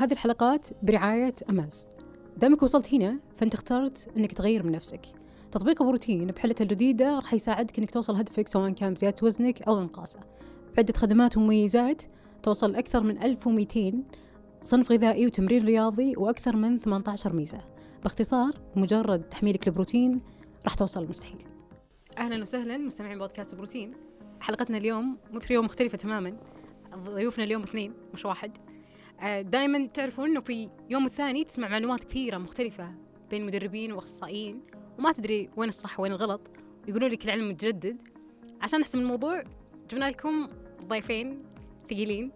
هذه الحلقات برعاية أماز. دامك وصلت هنا فأنت اخترت أنك تغير من نفسك. تطبيق بروتين بحلته الجديدة راح يساعدك أنك توصل هدفك سواء كان بزيادة وزنك أو إنقاصه. بعدة خدمات ومميزات توصل أكثر من 1200 صنف غذائي وتمرين رياضي وأكثر من 18 ميزة. باختصار مجرد تحميلك البروتين راح توصل المستحيل أهلا وسهلا مستمعين بودكاست بروتين. حلقتنا اليوم مثل يوم مختلفة تماما. ضيوفنا اليوم اثنين مش واحد. دائما تعرفون إنه في يوم الثاني تسمع معلومات كثيرة مختلفة بين مدربين وأخصائيين وما تدري وين الصح وين الغلط يقولوا لك العلم متجدد. عشان نحسم الموضوع جبنا لكم ضيفين ثقيلين.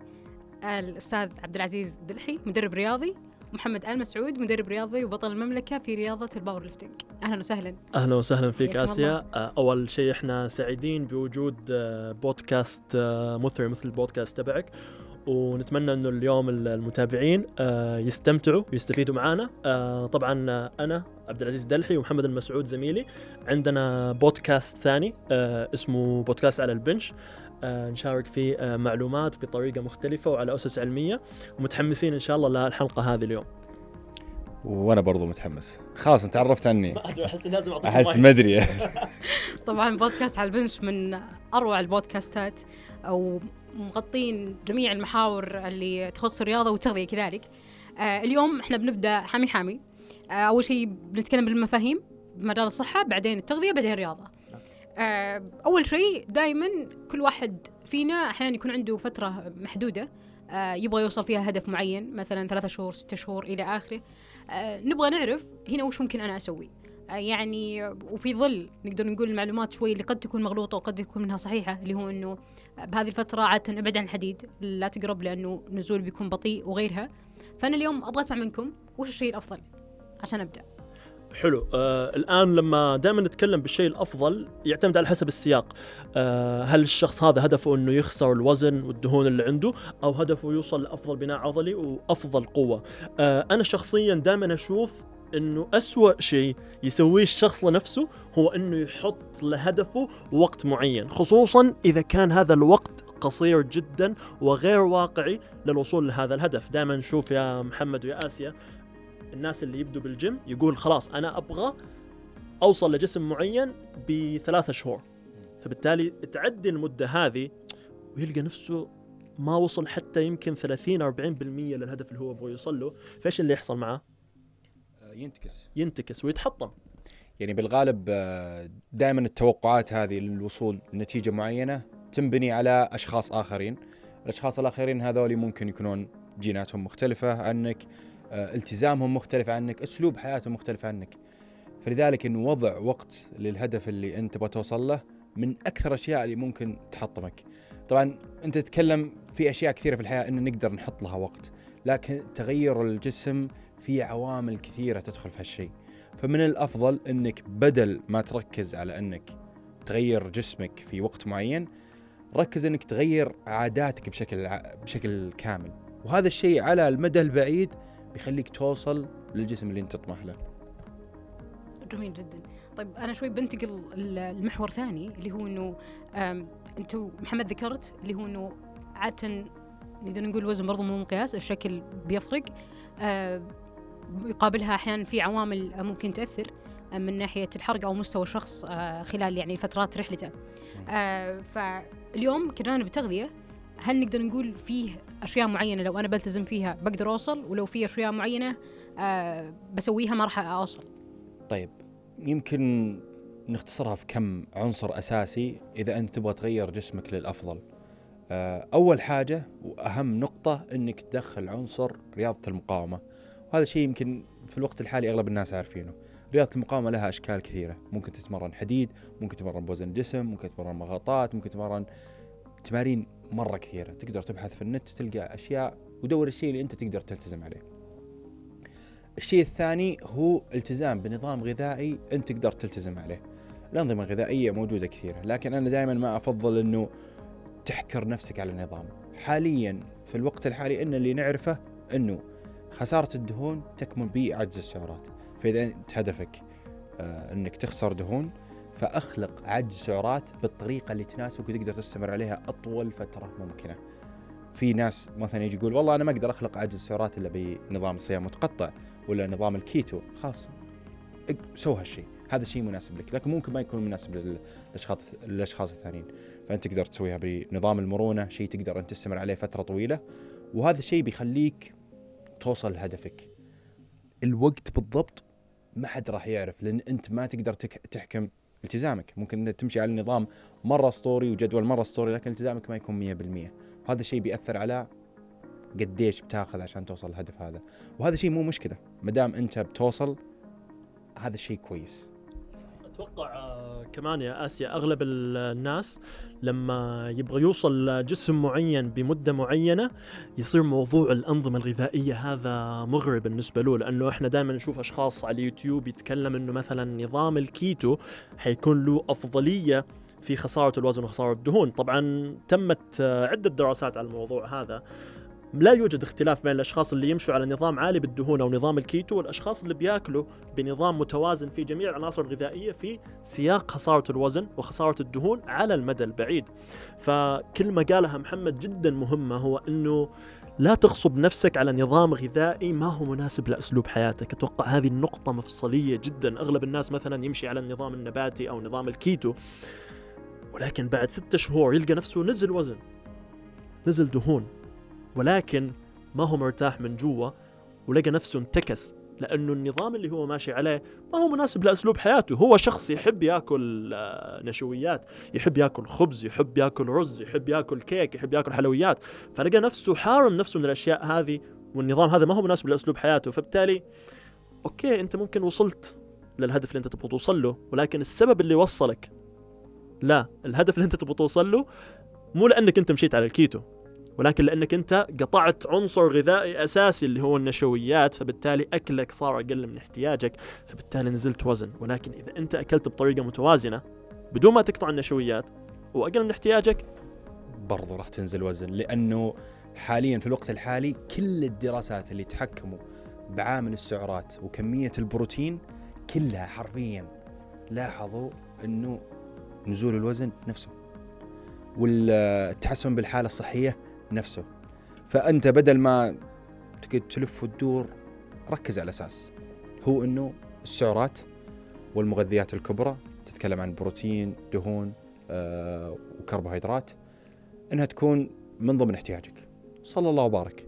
الأستاذ عبد العزيز دلحي مدرب رياضي محمد آل مسعود مدرب رياضي وبطل المملكة في رياضة ال powerlifting. أهلا وسهلا. أهلا وسهلا فيك اسيا الله. آه، أول شيء إحنا سعيدين بوجود آه، بودكاست آه، مثري مثل البودكاست تبعك. ونتمنى إنه اليوم المتابعين آه، يستمتعوا ويستفيدوا معنا آه، طبعا آه، أنا عبد العزيز دلحي ومحمد المسعود زميلي. عندنا بودكاست ثاني اسمه بودكاست على البنش. نشارك فيه معلومات بطريقة مختلفة وعلى أسس علمية. ومتحمسين إن شاء الله للحلقة هذه اليوم. وأنا برضو متحمس. خلاص أنت عرفت عني. أحس لازم أعطيك أحس. ما أدري. طبعا بودكاست على البنش من أروع البودكاستات أو مغطين جميع المحاور اللي تخص الرياضة والتغذية كذلك. آه اليوم إحنا بنبدأ حامي حامي. آه أول شيء بنتكلم بالمفاهيم بمجال الصحة بعدين التغذية بعدين الرياضة. آه أول شيء دائما كل واحد فينا أحيانا يكون عنده فترة محدودة يبغى يوصل فيها هدف معين مثلا ثلاثة شهور ستة شهور إلى آخره. آه نبغى نعرف هنا وش ممكن أنا أسوي. آه، يعني وفي ظل نقدر نقول المعلومات شوي اللي قد تكون مغلوطة وقد تكون منها صحيحة اللي هو أنه بهذه الفترة عادة أبعد عن الحديد لا تقرب لأنه نزول بيكون بطيء وغيرها. فأنا اليوم أبغى أسمع منكم وش الشيء الأفضل عشان أبدأ. حلو. آه الآن لما دائما نتكلم بالشيء الأفضل يعتمد على حسب السياق. آه هل الشخص هذا هدفه إنه يخسر الوزن والدهون اللي عنده أو هدفه يوصل لأفضل بناء عضلي وأفضل قوة؟ آه أنا شخصيا دائما أشوف إنه أسوأ شيء يسويه الشخص لنفسه هو إنه يحط لهدفه وقت معين خصوصا إذا كان هذا الوقت قصير جدا وغير واقعي للوصول لهذا الهدف. دائما نشوف يا محمد ويا آسيا الناس اللي يبدوا بالجيم يقول خلاص أنا أبغى أوصل لجسم معين بثلاثة شهور. فبالتالي تعدي المدة هذه ويلقى نفسه ما وصل حتى يمكن 30 40% للهدف اللي هو يبغى يوصل له. فإيش اللي يحصل معاه ينتكس. ينتكس ويتحطم. يعني بالغالب دائما التوقعات هذه للوصول لنتيجة معينة تنبني على أشخاص آخرين. الأشخاص الآخرين هذول ممكن يكونون جيناتهم مختلفة عنك آه، التزامهم مختلف عنك أسلوب حياتهم مختلف عنك. فلذلك انه وضع وقت للهدف اللي أنت تبغى توصل له من أكثر الأشياء اللي ممكن تحطمك. طبعا أنت تتكلم في أشياء كثيرة في الحياة إن نقدر نحط لها وقت لكن تغير الجسم في عوامل كثيرة تدخل في هالشيء. فمن الأفضل إنك بدل ما تركز على إنك تغير جسمك في وقت معين ركز إنك تغير عاداتك بشكل ع- بشكل كامل. وهذا الشيء على المدى البعيد بيخليك توصل للجسم اللي أنت تطمح له. جميل جدا. طيب أنا شوي بنتقل المحور ثاني اللي هو آم، أنتوا محمد ذكرت اللي هو أنه عادة نقدر نقول الوزن برضو مو مقياس الشكل بيفرق. آه، يقابلها أحيانا في عوامل ممكن تأثر آه، من ناحية الحرق أو مستوى الشخص آه، خلال يعني فترات رحلته. آه، فاليوم كجانب تغذية هل نقدر نقول فيه أشياء معينة؟ لو أنا بلتزم فيها بقدر أوصل ولو في أشياء معينة آه، بسويها ما راح أوصل. طيب يمكن نختصرها في كم عنصر أساسي إذا أنت تبغى تغير جسمك للأفضل؟ أول حاجة وأهم نقطة إنك تدخل عنصر رياضة المقاومة. وهذا شيء يمكن في الوقت الحالي أغلب الناس عارفينه. رياضة المقاومة لها أشكال كثيرة. ممكن تتمرن حديد ممكن تتمرن بوزن جسم ممكن تتمرن مغطات ممكن تتمرن تمارين مرة كثيرة. تقدر تبحث في النت تلقى أشياء ودور الشيء اللي أنت تقدر تلتزم عليه. الشيء الثاني هو التزام بنظام غذائي أنت تقدر تلتزم عليه. الأنظمة الغذائية موجودة كثيرة لكن أنا دائما ما أفضل إنه تحكر نفسك على النظام. حاليا في الوقت الحالي إن اللي نعرفه إنه خسارة الدهون تكمن بعجز السعرات. فإذا أنت هدفك آه إنك تخسر دهون فأخلق عجز سعرات بالطريقة اللي تناسبك وتقدر تستمر عليها أطول فترة ممكنة. في ناس مثلا يجي يقول والله أنا ما أقدر أخلق عجز السعرات إلا بنظام الصيام المتقطع ولا نظام الكيتو. خلاص سو هالشيء هذا الشيء مناسب لك لكن ممكن ما يكون مناسب للأشخاص الاشخاص الثانيين. فأنت تقدر تسويها بنظام المرونة شيء تقدر أنت تستمر عليه فترة طويلة وهذا الشيء بيخليك توصل لهدفك. الوقت بالضبط ما حد راح يعرف لأن أنت ما تقدر تحكم التزامك. ممكن إنك تمشي على نظام مرة اسطوري وجدول مرة اسطوري لكن التزامك ما يكون 100% وهذا الشيء بيأثر على قديش بتاخذ عشان توصل للهدف هذا. وهذا شيء مو مشكلة. ما دام أنت بتوصل هذا الشيء كويس. أتوقع آه، كمان يا آسيا أغلب ال- الناس لما يبغى يوصل لجسم معين بمدة معينة يصير موضوع الأنظمة الغذائية هذا مغري بالنسبة له لأنه إحنا دائما نشوف أشخاص على اليوتيوب يتكلم إنه مثلا نظام الكيتو حيكون له أفضلية في خسارة الوزن وخسارة الدهون. طبعا تمت آه، عدة دراسات على الموضوع هذا. لا يوجد اختلاف بين الأشخاص اللي يمشوا على نظام عالي بالدهون أو نظام الكيتو والأشخاص اللي بياكلوا بنظام متوازن في جميع العناصر الغذائية في سياق خسارة الوزن وخسارة الدهون على المدى البعيد. فكلمه قالها محمد جدا مهمة هو إنه لا تغصب نفسك على نظام غذائي ما هو مناسب لأسلوب حياتك، أتوقع هذه النقطة مفصلية جدا، أغلب الناس مثلا يمشي على النظام النباتي أو نظام الكيتو ولكن بعد ستة شهور يلقى نفسه نزل وزن نزل دهون. ولكن ما هو مرتاح من جوا ولقى نفسه انتكس لأنه النظام اللي هو ماشي عليه ما هو مناسب لأسلوب حياته. هو شخص يحب ياكل آه، نشويات يحب ياكل خبز يحب ياكل رز يحب ياكل كيك يحب ياكل حلويات. فلقى نفسه حارم نفسه من الأشياء هذه والنظام هذا ما هو مناسب لأسلوب حياته. فبالتالي okay أنت ممكن وصلت للهدف اللي أنت تبغى توصل له ولكن السبب اللي وصلك لا الهدف اللي أنت تبغى توصل له مو لأنك أنت مشيت على الكيتو. ولكن لأنك أنت قطعت عنصر غذائي أساسي اللي هو النشويات فبالتالي أكلك صار أقل من احتياجك فبالتالي نزلت وزن. ولكن إذا أنت أكلت بطريقة متوازنة بدون ما تقطع النشويات وأقل من احتياجك برضو راح تنزل وزن. لأنه حاليا في الوقت الحالي كل الدراسات اللي تحكموا بعامل السعرات وكمية البروتين كلها حرفيا لاحظوا إنه نزول الوزن نفسه. والتحسن بالحالة الصحية نفسه. فأنت بدل ما تقعد تلف وتدور ركز على الاساس هو إنه السعرات والمغذيات الكبرى تتكلم عن بروتين دهون آه وكربوهيدرات إنها تكون من ضمن احتياجك. صلى الله وبارك.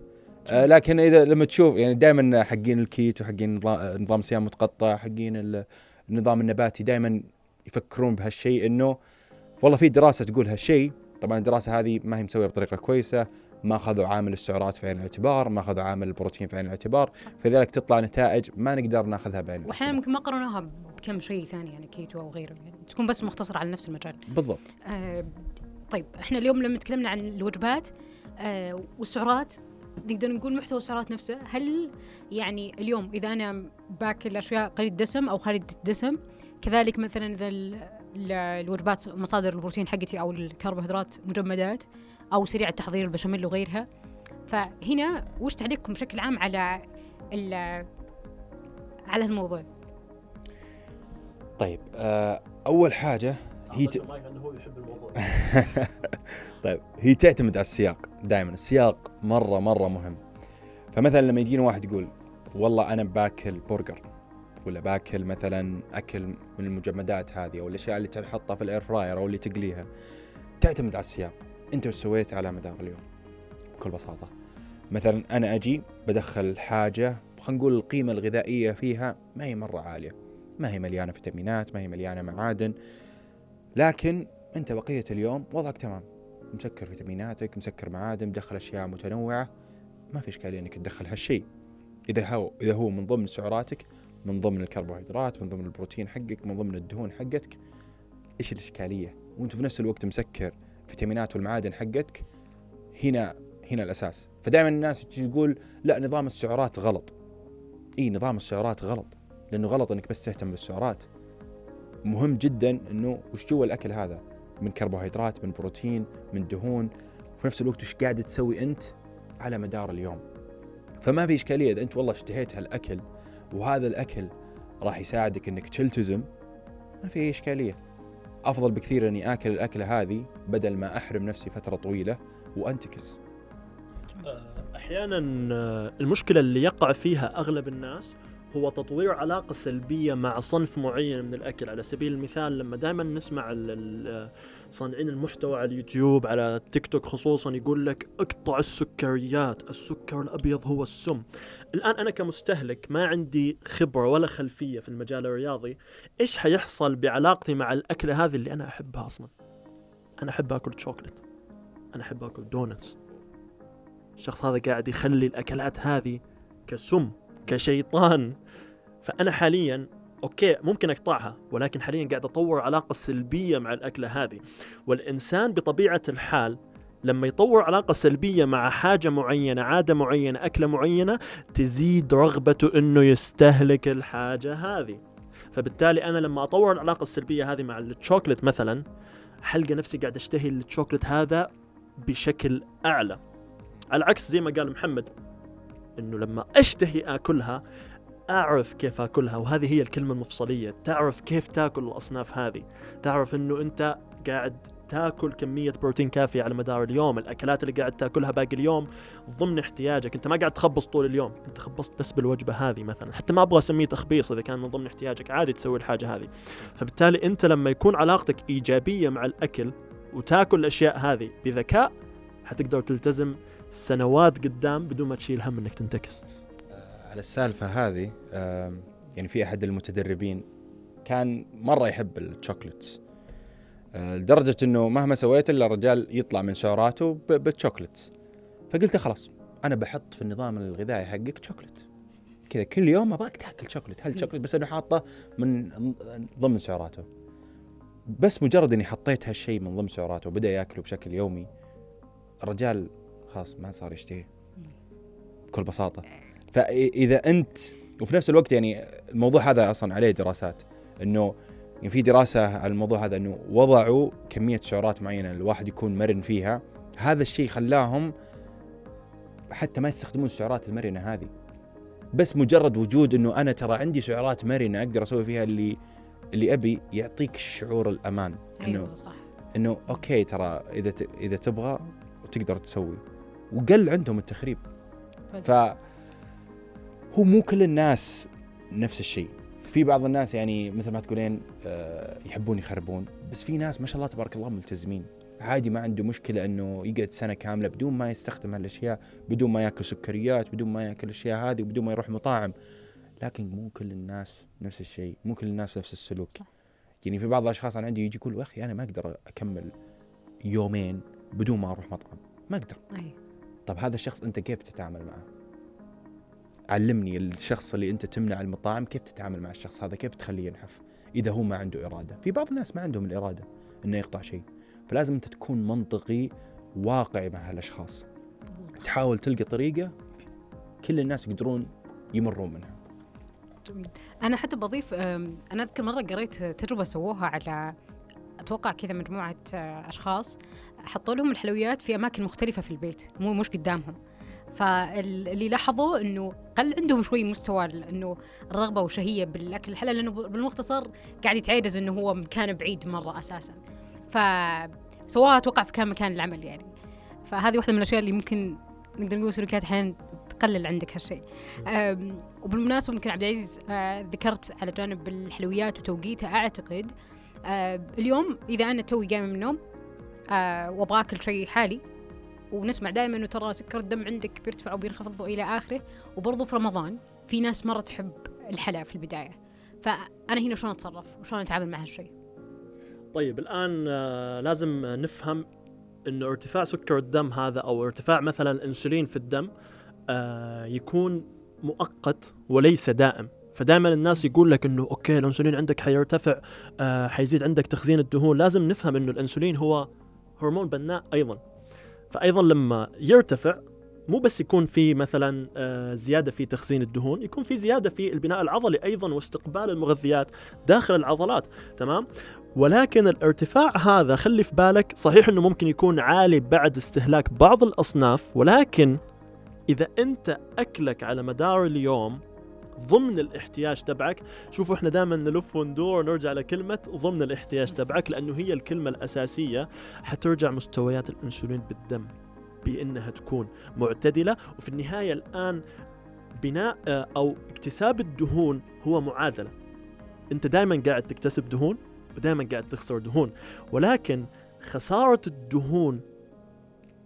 آه لكن إذا لما تشوف يعني دائما حقين الكيتو حقين نظام صيام متقطع حقين ال- النظام النباتي دائما يفكرون بهالشيء إنه والله في دراسة تقول هالشيء طبعا الدراسة هذه ما هي مسوية بطريقة كويسة ما أخذوا عامل السعرات في عين الاعتبار ما أخذوا عامل البروتين في عين الاعتبار فلذلك تطلع نتائج ما نقدر ناخذها بعين واحيانا الاعتبار ممكن ما قارنوها بكم شيء ثاني يعني كيتو أو غيره يعني تكون بس مختصرة على نفس المجال. بالضبط. آه طيب إحنا اليوم لما تكلمنا عن الوجبات آه والسعرات نقدر نقول محتوى السعرات نفسه هل يعني اليوم إذا أنا باكل أشياء قليله دسم أو خاليه الدسم كذلك مثلا إذا الوجبات مصادر البروتين حقتي أو الكربوهيدرات مجمدات أو سريع التحضير البشاميل وغيرها. فهنا وش تعليقكم بشكل عام على ال- على الموضوع طيب آه أول حاجة هي ت... انه هو يحب الموضوع. طيب هي تعتمد على السياق دائما السياق مرة مرة مهم. فمثلا لما يجينا واحد يقول والله أنا باكل برجر. ولا باكل مثلا أكل من المجمدات هذه أو الأشياء اللي تحطها في ال air fryer أو اللي تقليها تعتمد على السياق. أنت وش سويت على مدار اليوم؟ بكل بساطة. مثلا أنا أجي بدخل حاجة خلينا نقول القيمة الغذائية فيها ما هي مرة عالية. ما هي مليانة فيتامينات ما هي مليانة معادن. لكن أنت بقية اليوم وضعك تمام. مسكر فيتاميناتك مسكر معادن مدخل أشياء متنوعة. ما في إشكالية إنك تدخل هالشيء. إذا هو إذا هو من ضمن سعراتك من ضمن الكربوهيدرات من ضمن البروتين حقك من ضمن الدهون حقتك. إيش الإشكالية؟ وأنت في نفس الوقت مسكر فيتامينات والمعادن حقتك هنا هنا الأساس. فدائما الناس تقول لا نظام السعرات غلط. إي نظام السعرات غلط لأنه غلط إنك بس تهتم بالسعرات. مهم جدا إنه وش جوا الأكل هذا؟ من كربوهيدرات من بروتين من دهون. في نفس الوقت وش قاعد تسوي أنت؟ على مدار اليوم. فما في إشكالية إذا أنت والله اشتهيت هالأكل وهذا الأكل راح يساعدك إنك تلتزم ما في أي إشكالية. أفضل بكثير إني آكل الأكلة هذه بدل ما أحرم نفسي فترة طويلة وأنتكس. أحيانا آه، المشكلة اللي يقع فيها أغلب الناس هو تطوير علاقة سلبية مع صنف معين من الأكل. على سبيل المثال لما دائما نسمع ال- ال- صانعين المحتوى على اليوتيوب على تيك توك خصوصا يقول لك اقطع السكريات السكر الأبيض هو السم. الآن أنا كمستهلك ما عندي خبرة ولا خلفية في المجال الرياضي إيش حيحصل بعلاقتي مع الأكلة هذه اللي أنا أحبها أصلا؟ أنا أحب أكل شوكلت أنا أحب أكل donuts الشخص هذا قاعد يخلي الأكلات هذه كسم كشيطان. فأنا حاليا okay ممكن أقطعها ولكن حاليا قاعد أطور علاقة سلبية مع الأكلة هذه. والإنسان بطبيعة الحال لما يطور علاقة سلبية مع حاجة معينة عادة معينة أكلة معينة تزيد رغبته إنه يستهلك الحاجة هذه. فبالتالي أنا لما أطور العلاقة السلبية هذه مع الشوكلت مثلا حلقه نفسي قاعد أشتهي الشوكلت هذا بشكل أعلى. على العكس زي ما قال محمد إنه لما أشتهي آكلها أعرف كيف أكلها وهذه هي الكلمة المفصلية. تعرف كيف تأكل الأصناف هذه. تعرف إنه أنت قاعد تأكل كمية بروتين كافية على مدار اليوم. الأكلات اللي قاعد تأكلها باقي اليوم ضمن احتياجك. أنت ما قاعد تخبص طول اليوم. أنت خبصت بس بالوجبة هذه مثلا. حتى ما أبغى أسميه تخبيص إذا كان من ضمن احتياجك. عادي تسوي الحاجة هذه. فبالتالي أنت لما يكون علاقتك إيجابية مع الأكل وتأكل الأشياء هذه بذكاء حتقدر تلتزم سنوات قدام بدون ما تشيل هم إنك تنتكس. على السالفة هذه يعني في أحد المتدربين كان مرة يحب ال chocolates آه، لدرجة أنه مهما سويت إلا الرجال يطلع من سعراته بال chocolates فقلت خلاص أنا بحط في النظام الغذائي حقك شوكلت كذا كل يوم أبغاك تاكل شوكلت هالشوكلت بس أنه حاطه من ضمن سعراته؟ بس مجرد إني حطيت هالشيء من ضمن سعراته وبدأ يأكله بشكل يومي الرجال خلاص ما صار يشتهيه. بكل بساطة. فإذا أنت وفي نفس الوقت يعني الموضوع هذا أصلا عليه دراسات إنه يعني في دراسة على الموضوع هذا إنه وضعوا كمية سعرات معينة الواحد يكون مرن فيها. هذا الشيء خلاهم حتى ما يستخدمون السعرات المرنة هذه. بس مجرد وجود إنه أنا ترى عندي سعرات مرنة أقدر أسوي فيها اللي اللي أبي يعطيك شعور الأمان. إنه أيوه صح. إنه أوكي ترى إذا. إذا تبغى تقدر تسوي. وقل عندهم التخريب. ف هو مو كل الناس نفس الشيء. في بعض الناس يعني مثل ما تقولين آه، يحبون يخربون بس في ناس ما شاء الله تبارك الله ملتزمين. عادي ما عنده مشكلة إنه يقعد سنة كاملة بدون ما يستخدم هالأشياء بدون ما يأكل سكريات بدون ما يأكل الأشياء هذه بدون ما يروح مطاعم. لكن مو كل الناس نفس الشيء مو كل الناس نفس السلوك. صح. يعني في بعض الأشخاص أنا عندي يجي يقول أخي أنا ما أقدر أكمل يومين بدون ما أروح مطعم. ما أقدر. أي. طب هذا الشخص أنت كيف تتعامل معه؟ علمني الشخص اللي انت تمنع المطاعم كيف تتعامل مع الشخص هذا كيف تخليه ينحف إذا هو ما عنده إرادة. في بعض الناس ما عندهم الإرادة إنه يقطع شيء. فلازم أنت تكون منطقي واقعي مع هالأشخاص. تحاول تلقى طريقة كل الناس يقدرون يمرون منها. جميل. أنا حتى بضيف أنا أذكر مرة قريت تجربة سووها على أتوقع كذا مجموعة أشخاص حطوا لهم الحلويات في أماكن مختلفة في البيت مو مش قدامهم. فاللي لاحظوا إنه قل عندهم شوي مستوى إنه الرغبة وشهيه بالأكل. الحلال لأنه بالمختصر قاعد يتعيدز إنه هو مكان بعيد مرة أساسا. فسواها أتوقع في كان مكان العمل يعني. فهذه واحدة من الأشياء اللي ممكن نقدر نقول سلوكيات أحيانا تقلل عندك هالشيء. وبالمناسبة ممكن عبد العزيز ذكرت على جانب الحلويات وتوقيتها أعتقد اليوم إذا أنا توي قايمة من النوم وأبغى أكل شيء حالي ونسمع دائما إنه ترى سكر الدم عندك بيرتفع وبينخفض والى آخره. وبرضه في رمضان في ناس مرة تحب الحلا في البداية. فأنا هنا شلون أتصرف وشلون أتعامل مع هالشيء؟ طيب الآن آه، لازم نفهم إنه ارتفاع سكر الدم هذا أو ارتفاع مثلا الانسولين في الدم آه، يكون مؤقت وليس دائم. فدائما الناس يقول لك إنه أوكي الإنسولين عندك حيرتفع آه، حيزيد عندك تخزين الدهون. لازم نفهم إنه الإنسولين هو هرمون بناء أيضا. فايضا لما يرتفع مو بس يكون في مثلا آه، زيادة في تخزين الدهون يكون في زيادة في البناء العضلي أيضا واستقبال المغذيات داخل العضلات تمام؟ ولكن الارتفاع هذا خلي في بالك صحيح إنه ممكن يكون عالي بعد استهلاك بعض الأصناف ولكن إذا أنت أكلك على مدار اليوم ضمن الاحتياج تبعك. شوفوا إحنا دائما نلف وندور ونرجع لكلمة ضمن الاحتياج تبعك لأنه هي الكلمة الأساسية. حترجع مستويات الإنسولين بالدم بأنها تكون معتدلة. وفي النهاية الآن بناء آه، أو اكتساب الدهون هو معادلة. أنت دائما قاعد تكتسب دهون ودائما قاعد تخسر دهون. ولكن خسارة الدهون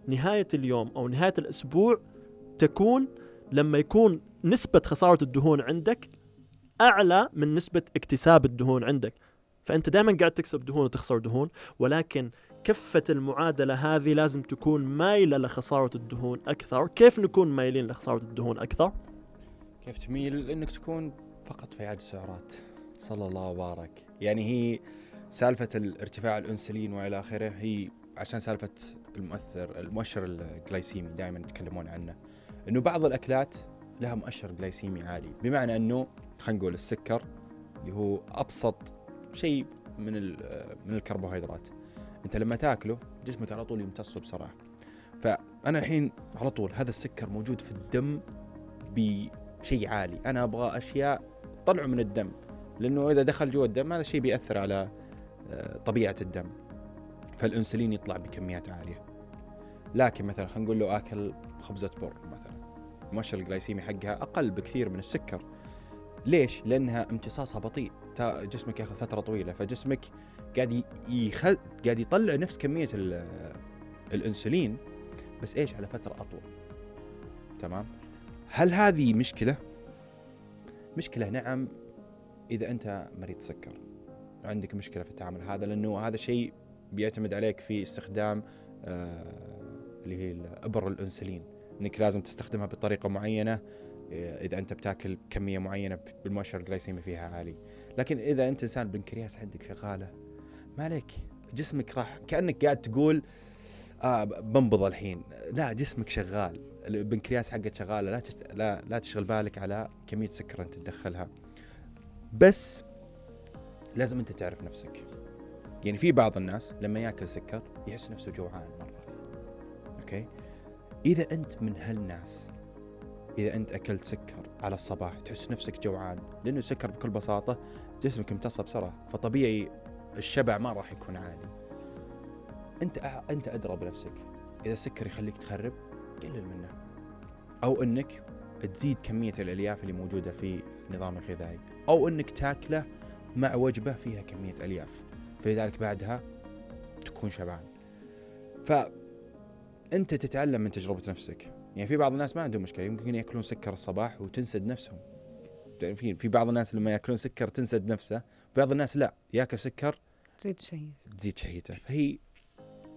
نهاية اليوم أو نهاية الأسبوع تكون لما يكون نسبة خسارة الدهون عندك أعلى من نسبة اكتساب الدهون عندك. فأنت دائما قاعد تكسب دهون وتخسر دهون ولكن كفة المعادلة هذه لازم تكون مايلة لخسارة الدهون أكثر. كيف نكون مايلين لخسارة الدهون أكثر؟ كيف تميل إنك تكون فقط في عجز سعرات؟ صلى الله وبارك. يعني هي سالفة الارتفاع الأنسولين وإلى آخره هي عشان سالفة المؤثر المؤشر الجلايسيمي دائما يتكلمون عنه إنه بعض الأكلات لها مؤشر جلايسيمي عالي بمعنى إنه خلينا نقول السكر اللي هو أبسط شيء من من الكربوهيدرات. أنت لما تاكله جسمك على طول يمتصه بسرعة. فأنا الحين على طول هذا السكر موجود في الدم بشيء عالي. أنا أبغى أشياء طلعه من الدم. لأنه إذا دخل جوا الدم هذا الشيء بيأثر على آه، طبيعة الدم. فالأنسولين يطلع بكميات عالية. لكن مثلا خلينا نقول له آكل خبزة بر مثلا. المؤشر الجلايسيمي حقها أقل بكثير من السكر. ليش؟ لأنها امتصاصها بطيء. جسمك ياخذ فترة طويلة فجسمك قاعد ي- يخ... قاعد يطلع نفس كمية ال... الإنسولين بس إيش؟ على فترة أطول. تمام؟ هل هذه مشكلة؟ مشكلة نعم إذا أنت مريض سكر. عندك مشكلة في التعامل هذا لأنه هذا شيء بيعتمد عليك في استخدام آه اللي هي أبر الإنسولين. إنك لازم تستخدمها بطريقة معينة آه، إذا أنت بتاكل كمية معينة بالمؤشر الجلايسيمي فيها عالي. لكن إذا أنت إنسان البنكرياس عندك شغالة ما عليك. جسمك راح كأنك قاعد تقول آه بنبض الحين. لا جسمك شغال. البنكرياس حقك شغالة. لا تشت... لا لا تشغل بالك على كمية سكر أنت تدخلها. بس لازم أنت تعرف نفسك. يعني في بعض الناس لما ياكل سكر يحس نفسه جوعان مرة. أوكي؟ إذا أنت من هالناس إذا أنت أكلت سكر على الصباح تحس نفسك جوعان لأنه السكر بكل بساطة جسمك امتصه بسرعة فطبيعي الشبع ما راح يكون عالي. أنت أع- أنت أدرى بنفسك. إذا السكر يخليك تخرب قلل منه. أو إنك تزيد كمية الألياف اللي موجودة في نظامك الغذائي أو إنك تاكله مع وجبة فيها كمية ألياف. فلذلك بعدها تكون شبعان. فانت تتعلم من تجربة نفسك. يعني في بعض الناس ما عندهم مشكلة يمكن ياكلون سكر الصباح وتنسد نفسهم. يعني في في بعض الناس لما ياكلون سكر تنسد نفسه بعض الناس لا ياكل سكر تزيد شيء. تزيد شهيته فهي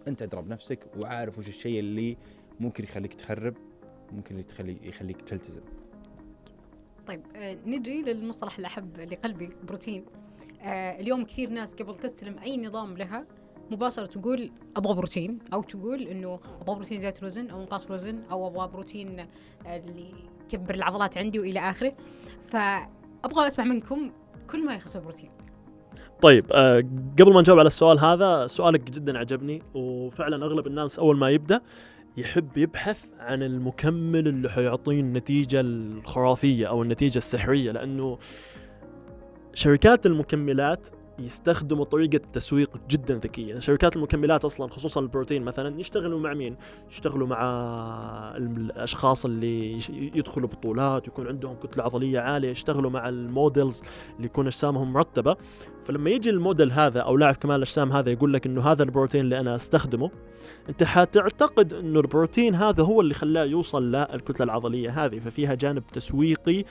انت ادرى بنفسك وعارف وش الشيء اللي ممكن يخليك تخرب ممكن اللي تخلي يخليك تلتزم. طيب آه نجي للمصطلح الأحب لقلبي بروتين. آه اليوم كثير ناس قبل تستلم أي نظام لها مباشرة تقول أبغى بروتين أو تقول إنه أبغى بروتين زيادة الوزن أو انقاص الوزن أو أبغى بروتين اللي يكبر العضلات عندي وإلى آخره. فأبغى أسمع منكم كل ما يخص البروتين. طيب آه قبل ما نجاوب على السؤال هذا سؤالك جدا عجبني وفعلا أغلب الناس أول ما يبدأ يحب يبحث عن المكمل اللي حيعطيه النتيجه الخرافية أو النتيجة السحرية لأنه شركات المكملات يستخدموا طريقة تسويق جدا ذكية، شركات المكملات أصلا خصوصا البروتين مثلا يشتغلوا مع مين؟ يشتغلوا مع الأشخاص اللي يدخلوا بطولات ويكون عندهم كتلة عضلية عالية، يشتغلوا مع الموديلز اللي يكون أجسامهم مرتبة، فلما يجي الموديل هذا أو لاعب كمال الأجسام هذا يقول لك إنه هذا البروتين اللي أنا أستخدمه أنت حتعتقد إنه البروتين هذا هو اللي خلاه يوصل للكتلة العضلية هذه. ففيها جانب تسويقي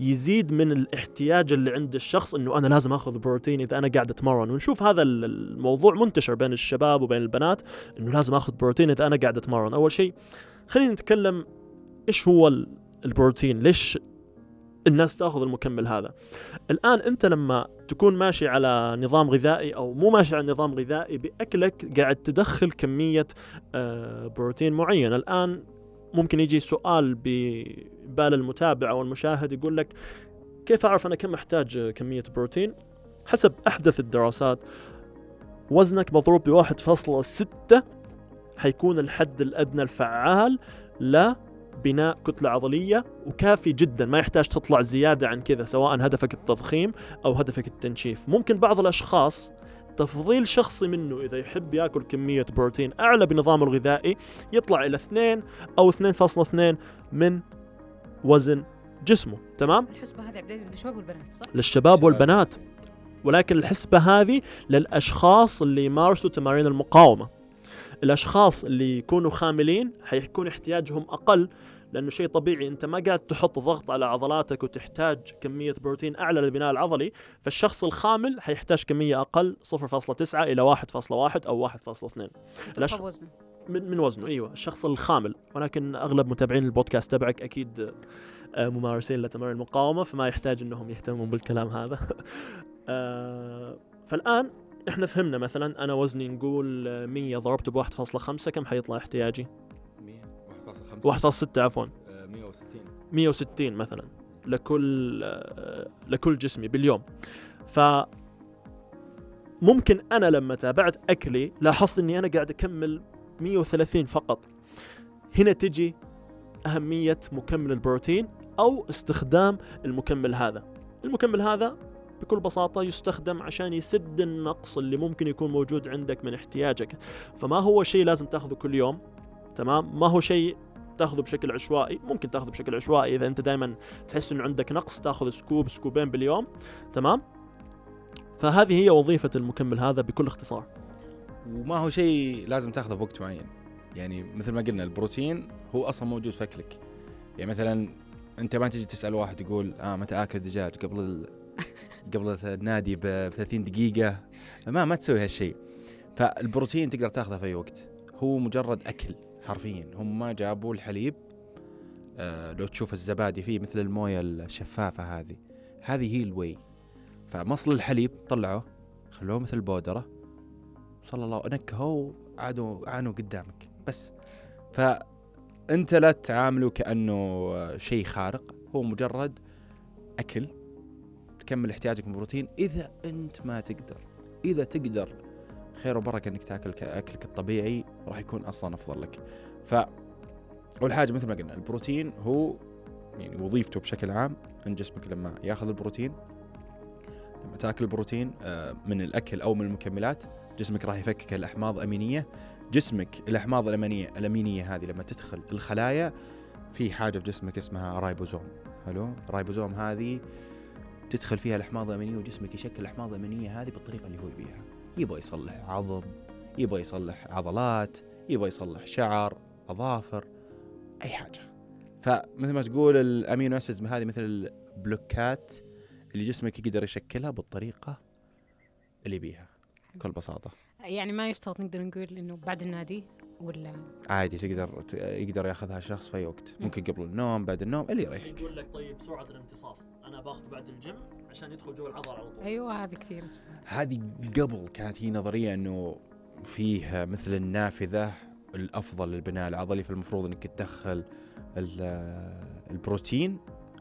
يزيد من الاحتياج اللي عند الشخص إنه أنا لازم آخذ بروتين إذا أنا قاعد أتمرن. ونشوف هذا ال- الموضوع منتشر بين الشباب وبين البنات إنه لازم آخذ بروتين إذا أنا قاعد أتمرن. أول شيء خلينا نتكلم إيش هو ال- البروتين؟ ليش الناس تأخذ المكمل هذا؟ الآن أنت لما تكون ماشي على نظام غذائي أو مو ماشي على نظام غذائي بأكلك قاعد تدخل كمية آه، بروتين معين. الآن ممكن يجي سؤال ببال المتابع أو المشاهد يقول لك كيف أعرف أنا كم أحتاج كمية بروتين؟ حسب أحدث الدراسات وزنك مضروب ب 1.6 حيكون الحد الأدنى الفعال لبناء كتلة عضلية وكافي جدا ما يحتاج تطلع زيادة عن كذا سواء هدفك التضخيم أو هدفك التنشيف. ممكن بعض الأشخاص تفضيل شخصي منه إذا يحب يأكل كمية بروتين أعلى بنظامه الغذائي يطلع إلى 2 أو 2.2 من وزن جسمه تمام؟ الحسبة هذه عبد العزيز للشباب والبنات صح؟ للشباب والبنات. ولكن الحسبة هذه للأشخاص اللي يمارسوا تمارين المقاومة. الأشخاص اللي يكونوا خاملين حيكون احتياجهم أقل لأنه شيء طبيعي. أنت ما قاعد تحط ضغط على عضلاتك وتحتاج كمية بروتين أعلى للبناء العضلي فالشخص الخامل حيحتاج كمية أقل 0.9 إلى 1.1 أو 1.2 الأش- طب وزنه من من وزنه أيوه. الشخص الخامل. ولكن أغلب متابعين البودكاست تبعك أكيد آه، ممارسين لتمارين المقاومة فما يحتاج إنهم يهتمون بالكلام هذا. آه، فالآن إحنا فهمنا مثلا أنا وزني نقول آه، 100 ضربته ب 1.5 كم حيطلع احتياجي؟ 1.6 عفوا. 160 160 مثلا. لكل آه، لكل جسمي باليوم. ف ممكن أنا لما تابعت أكلي لاحظت إني أنا قاعد أكمل 130 فقط. هنا تجي أهمية مكمل البروتين أو استخدام المكمل هذا. المكمل هذا بكل بساطة يستخدم عشان يسد النقص اللي ممكن يكون موجود عندك من احتياجك. فما هو شيء لازم تاخذه كل يوم تمام؟ ما هو شيء تاخذه بشكل عشوائي ممكن تاخذه بشكل عشوائي إذا أنت دائما تحس إنه عندك نقص تاخذ scoop سكوبين باليوم تمام؟ فهذه هي وظيفة المكمل هذا بكل اختصار. وما هو شيء لازم تاخذه بوقت معين. يعني مثل ما قلنا البروتين هو أصلا موجود في أكلك. يعني مثلا أنت ما تجي تسأل واحد يقول آه متى آكل دجاج قبل ال... قبل النادي ب 30 دقيقة. ما ما تسوي هالشيء. فالبروتين تقدر تاخذه في أي وقت. هو مجرد أكل. حرفيا. هم جابوا الحليب. آه لو تشوف الزبادي فيه مثل الموية الشفافة هذه. هذه هي الوي فمصل الحليب طلعوه خلوه مثل بودرة. صلى الله نكهوا عادوا عانوا قدامك. بس. فأنت لا تعامله كأنه شيء خارق. هو مجرد أكل. تكمل احتياجك من البروتين إذا أنت ما تقدر. إذا تقدر خير وبركة إنك تاكل أكلك الطبيعي راح يكون أصلا أفضل لك. ف أول حاجة مثل ما قلنا البروتين هو يعني وظيفته بشكل عام إن جسمك لما ياخذ البروتين لما تاكل البروتين آه، من الأكل أو من المكملات جسمك راح يفكك الأحماض امينيه جسمك الأحماض الأمينية الأمينية هذه لما تدخل الخلايا في حاجة في جسمك اسمها رايبوزوم حلو؟ الرايبوزوم هذه تدخل فيها الأحماض الأمينية وجسمك يشكل الأحماض الأمينية هذه بالطريقة اللي هو يبيها. يبغى يصلح عظم يبغى يصلح عضلات يبغى يصلح شعر أظافر أي حاجة. فمثل ما تقول ال amino acids هذه مثل البلوكات اللي جسمك يقدر يشكلها بالطريقة اللي يبيها بكل بساطة. يعني ما يشترط نقدر نقول إنه بعد النادي ولا؟ عادي تقدر يقدر ياخذها شخص في أي وقت. ممكن قبل النوم بعد النوم اللي يريحك. يقول لك طيب سرعة الامتصاص. أنا باخذه بعد الجيم عشان يدخل جوا العضلة على طول. أيوه هذه كثير اسمها هذه قبل كانت هي نظرية إنه فيه مثل النافذة الأفضل للبناء العضلي فالمفروض إنك تدخل ال- البروتين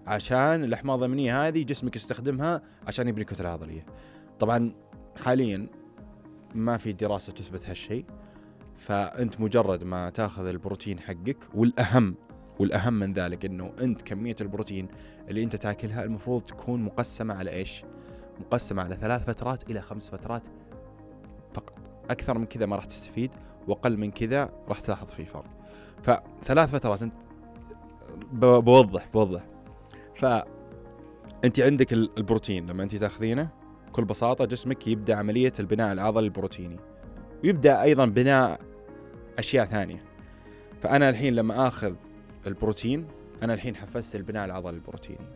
عشان الأحماض الامينيه هذه جسمك يستخدمها عشان يبني كتلة عضلية. طبعا حاليا ما في دراسة تثبت هالشيء. فأنت مجرد ما تاخذ البروتين حقك والاهم والأهم من ذلك إنه أنت كمية البروتين اللي أنت تاكلها المفروض تكون مقسمة على إيش؟ مقسمة على ثلاث فترات إلى خمس فترات فقط. أكثر من كذا ما راح تستفيد وأقل من كذا راح تلاحظ فيه فرق. فثلاث فترات انت بوضح بوضح. ف انت عندك ال- البروتين لما أنت تاخذينه بكل بساطة جسمك يبدأ عملية البناء العضلي البروتيني. ويبدأ أيضا بناء أشياء ثانية. فأنا الحين لما آخذ البروتين أنا الحين حفزت البناء العضلي البروتيني.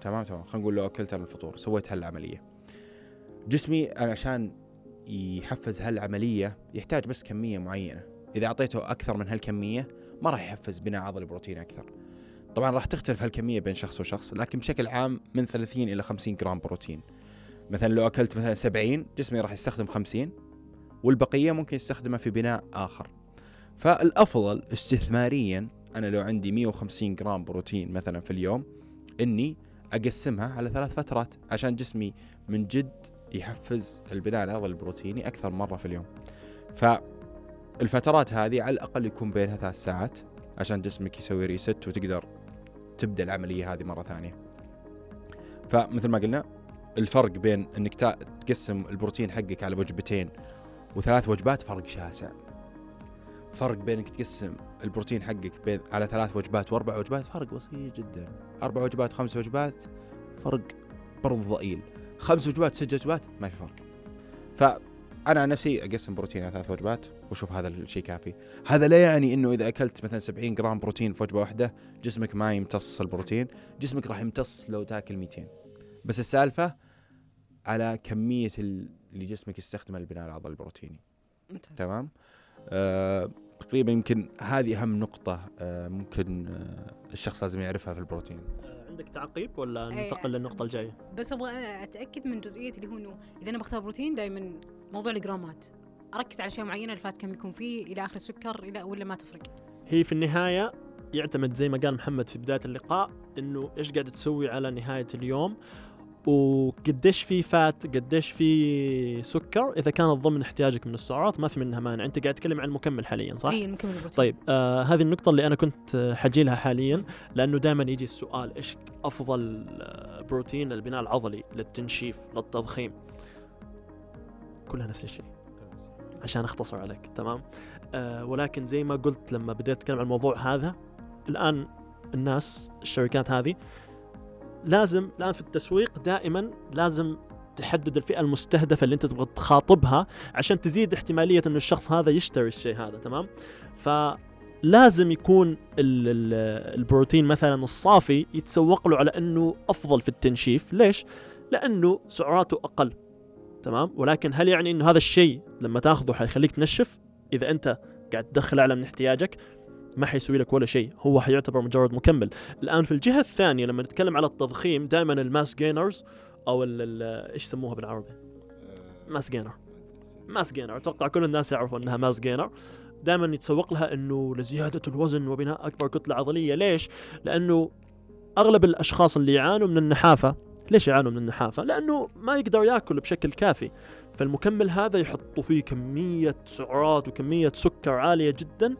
تمام تمام. خلينا نقول لو أكلت الفطور سويت هالعملية. جسمي أنا عشان يحفز هالعملية يحتاج بس كمية معينة. إذا أعطيته أكثر من هالكمية ما راح يحفز بناء عضلي بروتين أكثر. طبعا راح تختلف هالكمية بين شخص وشخص لكن بشكل عام من 30 إلى 50 جرام بروتين. مثلا لو أكلت مثلا 70 جسمي راح يستخدم 50 والبقية ممكن يستخدمها في بناء آخر. فالأفضل استثماريا أنا لو عندي 150 جرام بروتين مثلا في اليوم إني أقسمها على ثلاث فترات عشان جسمي من جد يحفز البناء العضلي البروتيني أكثر من مرة في اليوم. فالفترات هذه على الأقل يكون بينها ثلاث ساعات عشان جسمك يسوي ريست وتقدر تبدأ العملية هذه مرة ثانية. فمثل ما قلنا الفرق بين إنك تقسم البروتين حقك على وجبتين وثلاث وجبات فرق شاسع. فرق بينك تقسم البروتين حقك بين على ثلاث وجبات واربع وجبات فرق بسيط جدا. أربع وجبات وخمس وجبات فرق برضو ضئيل. خمس وجبات ست وجبات ما في فرق. فأنا عن نفسي أقسم بروتين على ثلاث وجبات وأشوف هذا الشيء كافي. هذا لا يعني إنه إذا أكلت مثلا 70 جرام بروتين في وجبة واحدة جسمك ما يمتص البروتين. جسمك راح يمتص لو تاكل 200 بس السالفة على كمية ال- اللي جسمك يستخدمها لبناء العضل البروتيني. ممتاز. تمام؟ آه تقريبا يمكن هذه أهم نقطة آه ممكن آه الشخص لازم يعرفها في البروتين. آه، عندك تعقيب ولا أي. ننتقل للنقطة الجاية؟ بس أبغى أتأكد من جزئيه اللي هو إنه إذا أنا بختار بروتين دائما موضوع الجرامات. أركز على أشياء معينة الفات كم يكون فيه إلى آخر السكر إلى ولا ما تفرق. هي في النهاية يعتمد زي ما قال محمد في بداية اللقاء إنه إيش قاعد تسوي على نهاية اليوم. وقديش في فات قديش في سكر. إذا كانت ضمن احتياجك من السعرات ما في منها مانع. أنت قاعد تتكلم عن المكمل حاليا صح؟ إي المكمل البروتين طيب آه هذه النقطة اللي أنا كنت آه، حجي لها حاليا لأنه دائما يجي السؤال إيش أفضل آه، بروتين للبناء العضلي للتنشيف للتضخيم؟ كلها نفس الشيء. عشان أختصر عليك تمام؟ آه ولكن زي ما قلت لما بديت أتكلم عن الموضوع هذا الآن الناس الشركات هذه لازم الآن في التسويق دائما لازم تحدد الفئة المستهدفة اللي أنت تبغى تخاطبها عشان تزيد احتمالية إنه الشخص هذا يشتري الشيء هذا تمام؟ فلازم يكون ال- ال- البروتين مثلا الصافي يتسوق له على إنه أفضل في التنشيف. ليش؟ لأنه سعراته أقل تمام؟ ولكن هل يعني إنه هذا الشيء لما تأخذه حيخليك تنشف؟ إذا أنت قاعد تدخل اعلى من احتياجك ما حيسوي لك ولا شيء هو حيعتبر مجرد مكمل. الآن في الجهة الثانية لما نتكلم على التضخيم دائما ال mass gainers أو إيش يسموها بالعربي؟ mass gainer mass gainer أتوقع كل الناس يعرفوا إنها mass gainer دائما يتسوق لها إنه لزيادة الوزن وبناء أكبر كتلة عضلية. ليش؟ لأنه أغلب الأشخاص اللي يعانوا من النحافة ليش يعانوا من النحافة؟ لأنه ما يقدر يأكل بشكل كافي. فالمكمل هذا يحطوا فيه كمية سعرات وكمية سكر عالية جدا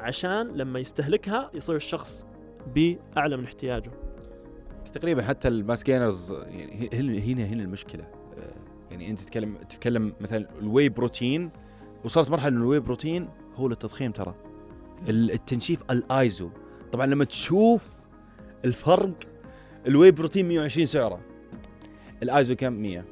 عشان لما يستهلكها يصير الشخص بأعلى من احتياجه. تقريبا حتى ال mass gainers يعني هنا هنا المشكلة. آه، يعني أنت تتكلم تتكلم مثلا ال whey protein وصلت مرحلة إنه ال whey protein هو للتضخيم ترى. ال- التنشيف الآيزو. طبعا لما تشوف الفرق ال whey protein 120 سعرة الآيزو كم؟ 100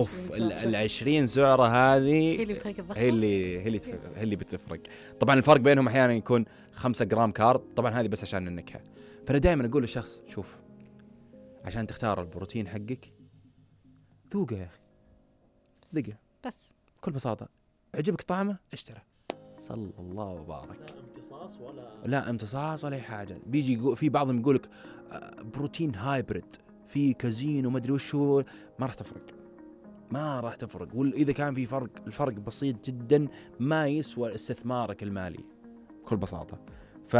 أوف 20 سعرة. ال 20 سعره هي هذه اللي بتخليك تضخم هي اللي هي اللي هي اللي بتفرق. طبعا الفرق بينهم أحيانا يكون 5 جرام carb طبعا هذه بس عشان النكهة. فأنا دائما أقول للشخص شوف عشان تختار البروتين حقك ذوقه يا أخي. ذقه. بس. بكل بساطة عجبك طعمه اشتره صلى الله وبارك. امتصاص ولا لا امتصاص ولا أي حاجة. بيجي يقول في بعضهم يقول لك آه، بروتين hybrid في كازين وما أدري وش هو ما راح تفرق. ما راح تفرق. واذا كان في فرق الفرق بسيط جدا ما يسوى استثمارك المالي. بكل بساطة. ف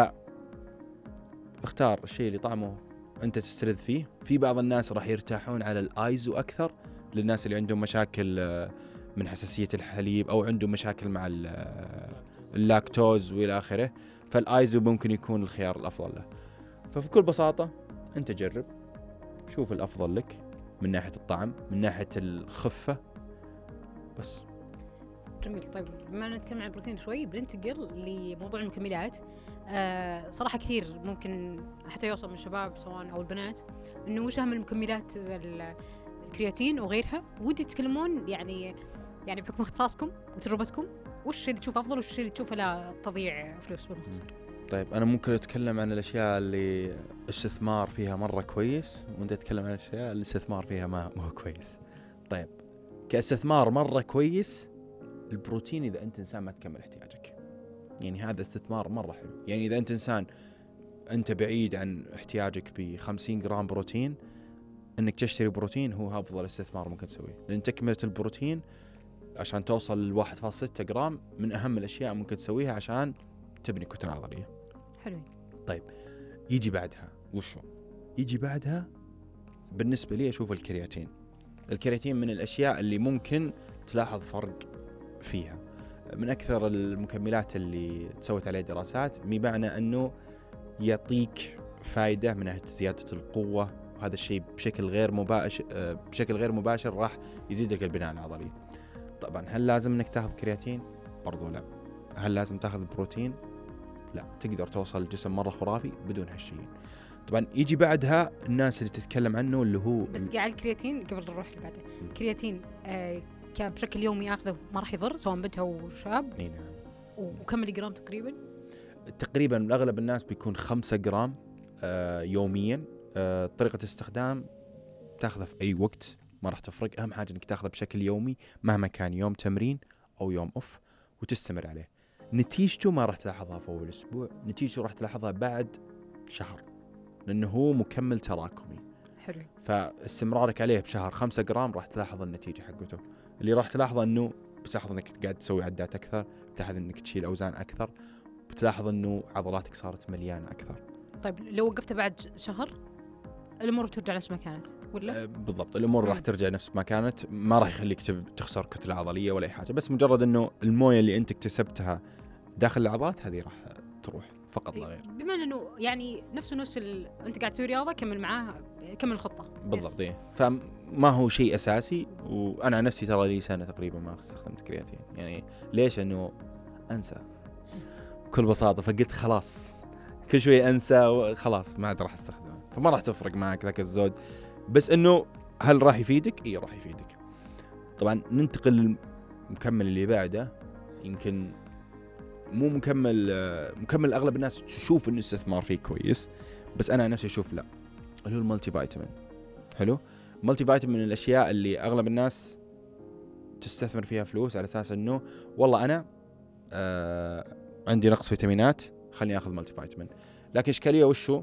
اختار الشيء اللي طعمه أنت تستلذ فيه. في بعض الناس راح يرتاحون على الايزو أكثر. للناس اللي عندهم مشاكل آه، من حساسية الحليب أو عندهم مشاكل مع آه، اللاكتوز وإلى آخره. فالايزو ممكن يكون الخيار الأفضل له. فبكل بساطة أنت جرب. شوف الأفضل لك. من ناحية الطعم من ناحية الخفة. بس. جميل. طيب بما نتكلم عن البروتين شوي بننتقل لموضوع المكملات. آه صراحة كثير ممكن حتى يوصل من الشباب سواء أو البنات إنه وش أهم المكملات الكرياتين وغيرها. ودي تتكلمون يعني يعني بحكم اختصاصكم وتجربتكم وش اللي تشوفه أفضل وش اللي تشوفه لا تضيع فلوس بالمختصر. طيب أنا ممكن أتكلم عن الأشياء اللي استثمار فيها مرة كويس وأنت تتكلم عن الأشياء اللي الاستثمار فيها ما هو كويس. طيب كاستثمار مرة كويس البروتين إذا أنت إنسان ما تكمل احتياجك. يعني هذا استثمار مرة حلو. يعني إذا أنت إنسان أنت بعيد عن احتياجك ب 50 جرام بروتين إنك تشتري بروتين هو أفضل استثمار ممكن تسويه. لأن تكملة البروتين عشان توصل ل 1.6 جرام من أهم الأشياء ممكن تسويها عشان تبني كتلة عضلية. حلوين. يجي بعدها. وشو؟ يجي بعدها بالنسبة لي أشوف الكرياتين. الكرياتين من الأشياء اللي ممكن تلاحظ فرق فيها. من أكثر المكملات اللي تسوت عليها دراسات بمعنى أنه يعطيك فائده من ناحية زيادة القوة. وهذا الشيء بشكل غير مباشر بشكل غير مباشر راح يزيد لك البناء العضلي. طبعا هل لازم إنك تاخذ كرياتين؟ برضو لا. هل لازم تاخذ بروتين؟ لا تقدر توصل لجسم مرة خرافي بدون هالشيء. طبعا يجي بعدها الناس اللي تتكلم عنه اللي هو بس قاعد الكرياتين قبل نروح اللي بعده. مم. كرياتين آه بشكل يومي آخذه ما راح يضر سواء بنت أو شاب. إي نعم. وكم ملي جرام تقريبا؟ تقريبا أغلب الناس بيكون 5 جرام آه يوميا. آه طريقة استخدام تاخذه في أي وقت ما راح تفرق. أهم حاجة إنك تاخذه بشكل يومي مهما كان يوم تمرين أو يوم off وتستمر عليه. نتيجته ما راح تلاحظها في أول أسبوع؟ نتيجته راح تلاحظها بعد شهر؟ لأنه هو مكمل تراكمي. حلو. فاستمرارك عليه بشهر 5 جرام راح تلاحظ النتيجة حقته. اللي راح تلاحظه إنه بتلاحظ إنك قاعد تسوي عدات أكثر بتلاحظ إنك تشيل أوزان أكثر بتلاحظ إنه عضلاتك صارت مليانة أكثر. طيب لو وقفته بعد شهر الأمور بترجع نفس ما كانت ولا؟ أه، بالضبط. الأمور راح. ترجع نفس ما كانت ما راح يخليك تخسر كتلة عضلية ولا أي حاجة. بس مجرد إنه الموية اللي أنت اكتسبتها داخل العضلات هذه راح تروح فقط لا غير. بما إنه يعني نفس نفس ال... أنت قاعد تسوي رياضة كمل معاه كمل الخطة. بالضبط إيه. فما هو شيء أساسي وأنا عن نفسي ترى لي سنة تقريبا ما استخدمت كرياتين. يعني ليش؟ انه أنسى. بكل بساطة فقلت خلاص كل شوي أنسى وخلاص ما عاد راح أستخدمه. فما راح تفرق معك ذاك الزود. بس إنه هل راح يفيدك؟ إي راح يفيدك. طبعا ننتقل للمكمل اللي بعده. يمكن مو مكمل مكمل أغلب الناس تشوف إنه الاستثمار فيه كويس بس أنا نفسي أشوف لا. اللي هو المالتي فيتامين. حلو؟ مالتي فيتامين من الأشياء اللي أغلب الناس تستثمر فيها فلوس على أساس إنه والله أنا آه عندي نقص فيتامينات خليني آخذ مالتي فيتامين. لكن إشكالية وش هو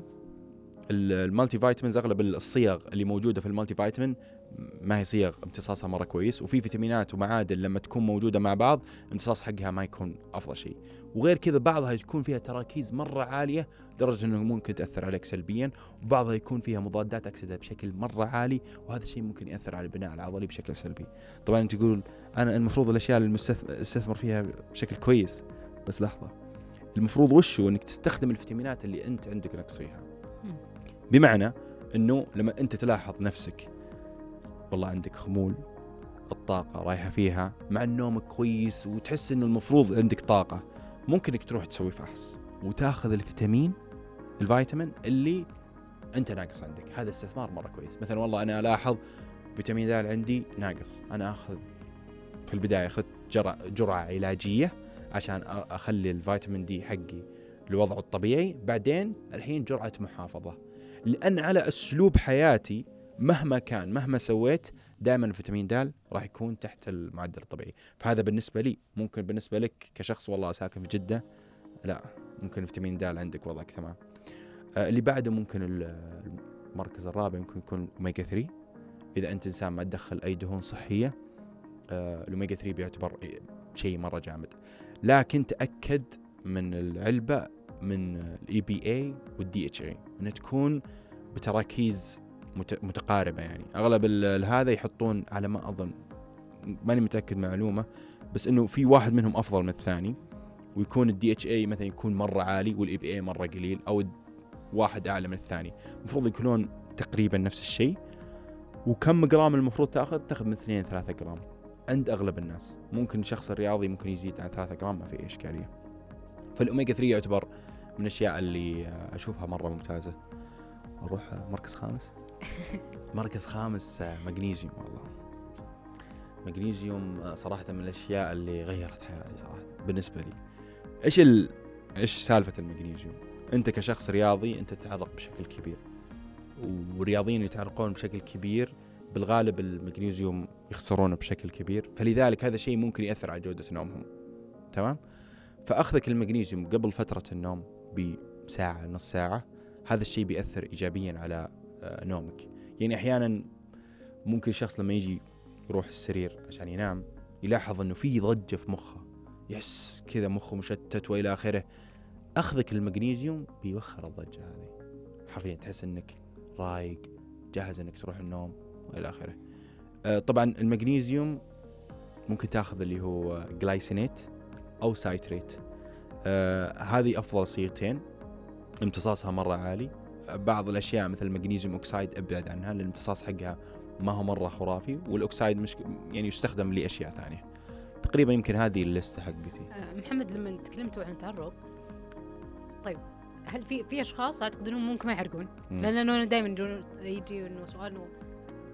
ال- ال multivitamins أغلب الصيغ اللي موجودة في ال multivitamin ما هي صيغ امتصاصها مرة كويس وفي فيتامينات ومعادن لما تكون موجودة مع بعض امتصاص حقها ما يكون أفضل شيء. وغير كذا بعضها تكون فيها تراكيز مرة عالية لدرجة إنه ممكن تأثر عليك سلبيا وبعضها يكون فيها مضادات أكسدة بشكل مرة عالي وهذا الشيء ممكن يأثر على البناء العضلي بشكل سلبي. طبعا أنت تقول أنا المفروض الأشياء اللي استثمر فيها بشكل كويس بس لحظة. المفروض وش هو إنك تستخدم الفيتامينات اللي أنت عندك نقص فيها. بمعنى إنه لما أنت تلاحظ نفسك والله عندك خمول الطاقة رايحة فيها مع النوم كويس وتحس إنه المفروض عندك طاقة. ممكن إنك تروح تسوي فحص وتاخذ الفيتامين الفيتامين اللي أنت ناقص عندك. هذا استثمار مرة كويس. مثلا والله أنا ألاحظ فيتامين د عندي ناقص. أنا آخذ في البداية اخذت جرعة, جرعة علاجية عشان أخلي ال vitamin D حقي لوضعه الطبيعي. بعدين الحين جرعة محافظة. لأن على أسلوب حياتي مهما كان مهما سويت دائما الفيتامين د راح يكون تحت المعدل الطبيعي. فهذا بالنسبة لي ممكن بالنسبة لك كشخص والله ساكن في جدة لا ممكن الفيتامين د عندك وضعك تمام. آه اللي بعده ممكن ال- المركز الرابع ممكن يكون اوميجا 3 إذا أنت إنسان ما تدخل أي دهون صحية آه الاوميجا 3 بيعتبر شيء مرة جامد. لكن تأكد من العلبة من ال EPA وال DHA إنها تكون بتراكيز متقاربة يعني. أغلب هذا يحطون على ما أظن ماني متأكد معلومة بس إنه في واحد منهم أفضل من الثاني ويكون ال DHA مثلا يكون مرة عالي وال EPA مرة قليل أو واحد أعلى من الثاني. المفروض يكونون تقريبا نفس الشيء. وكم جرام المفروض تأخذ؟ تأخذ من 2 3 جرام عند أغلب الناس. ممكن الشخص الرياضي ممكن يزيد عن 3 جرام ما في إشكالية. فالاوميجا 3 يعتبر من الأشياء اللي أشوفها مرة ممتازة. أروح مركز خامس. مركز خامس آه، مغنيسيوم والله. مغنيسيوم آه، صراحة من الأشياء اللي غيرت حياتي صراحة بالنسبة لي. إيش ال... إيش سالفة المغنيسيوم؟ أنت كشخص رياضي أنت تتعرق بشكل كبير. والرياضيين يتعرقون بشكل كبير بالغالب المغنيسيوم يخسرونه بشكل كبير. فلذلك هذا الشيء ممكن يأثر على جودة نومهم. تمام؟ فأخذك المغنيسيوم قبل فترة النوم بساعة نص ساعة هذا الشيء بيأثر ايجابيا على نومك. يعني أحيانا ممكن الشخص لما يجي يروح السرير عشان ينام يلاحظ إنه في ضجة في مخه. بس كذا مخه مشتت وإلى آخره. أخذك المغنيسيوم بيوخر الضجة هذه. حرفيا تحس إنك رايق جاهز إنك تروح النوم وإلى آخره. آه، طبعا المغنيسيوم ممكن تأخذ اللي هو glycinate أو citrate آه هذه أفضل صيغتين. امتصاصها مرة عالي. بعض الأشياء مثل المغنيسيوم oxide أبعد عنها لأن الامتصاص حقها ما هو مرة خرافي والأوكسايد مش يعني يستخدم لأشياء ثانية. تقريبا يمكن هذه الليسته حقتي. آه، محمد لما تكلمتوا عن التعرق طيب هل في في أشخاص أعتقد إنهم ممكن ما يعرقون. لأن أنا دائما يجي إنه سؤال إنه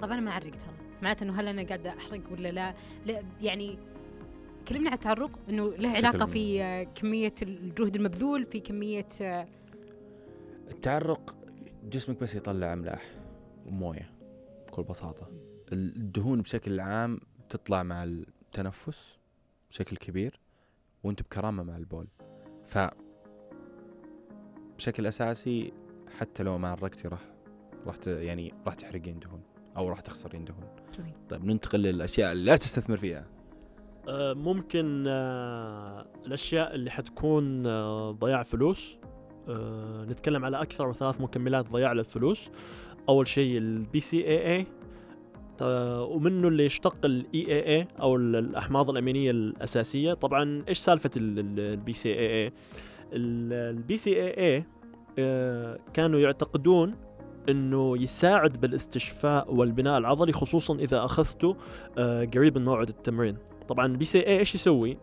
طب أنا ما أعرق ترى. معناته إنه هل أنا قاعدة أحرق ولا لا, لا يعني كلمنا عن التعرق إنه له علاقة في آه، كمية الجهد المبذول في كمية آه، التعرق جسمك بس يطلع املاح وموية بكل بساطة. الدهون بشكل عام تطلع مع التنفس بشكل كبير وانت بكرامة مع البول. ف بشكل أساسي حتى لو ما عرقتي راح راح ت- يعني راح تحرقين دهون أو راح تخسرين دهون. جميل. طيب ننتقل للاشياء اللي لا تستثمر فيها؟ آه، ممكن آه، الأشياء اللي حتكون آه، ضياع فلوس. آه، نتكلم على أكثر ثلاث مكملات ضياع للفلوس. أول شيء ال BCAA ومنه اللي يشتق ال EAA أو ال- الأحماض الأمينية الأساسية. طبعا إيش سالفة البي سي اي اي البي سي اي اي كانوا يعتقدون إنه يساعد بالاستشفاء والبناء العضلي خصوصا إذا اخذته آه، قريب من موعد التمرين. طبعا ال BCAA إيش يسوي؟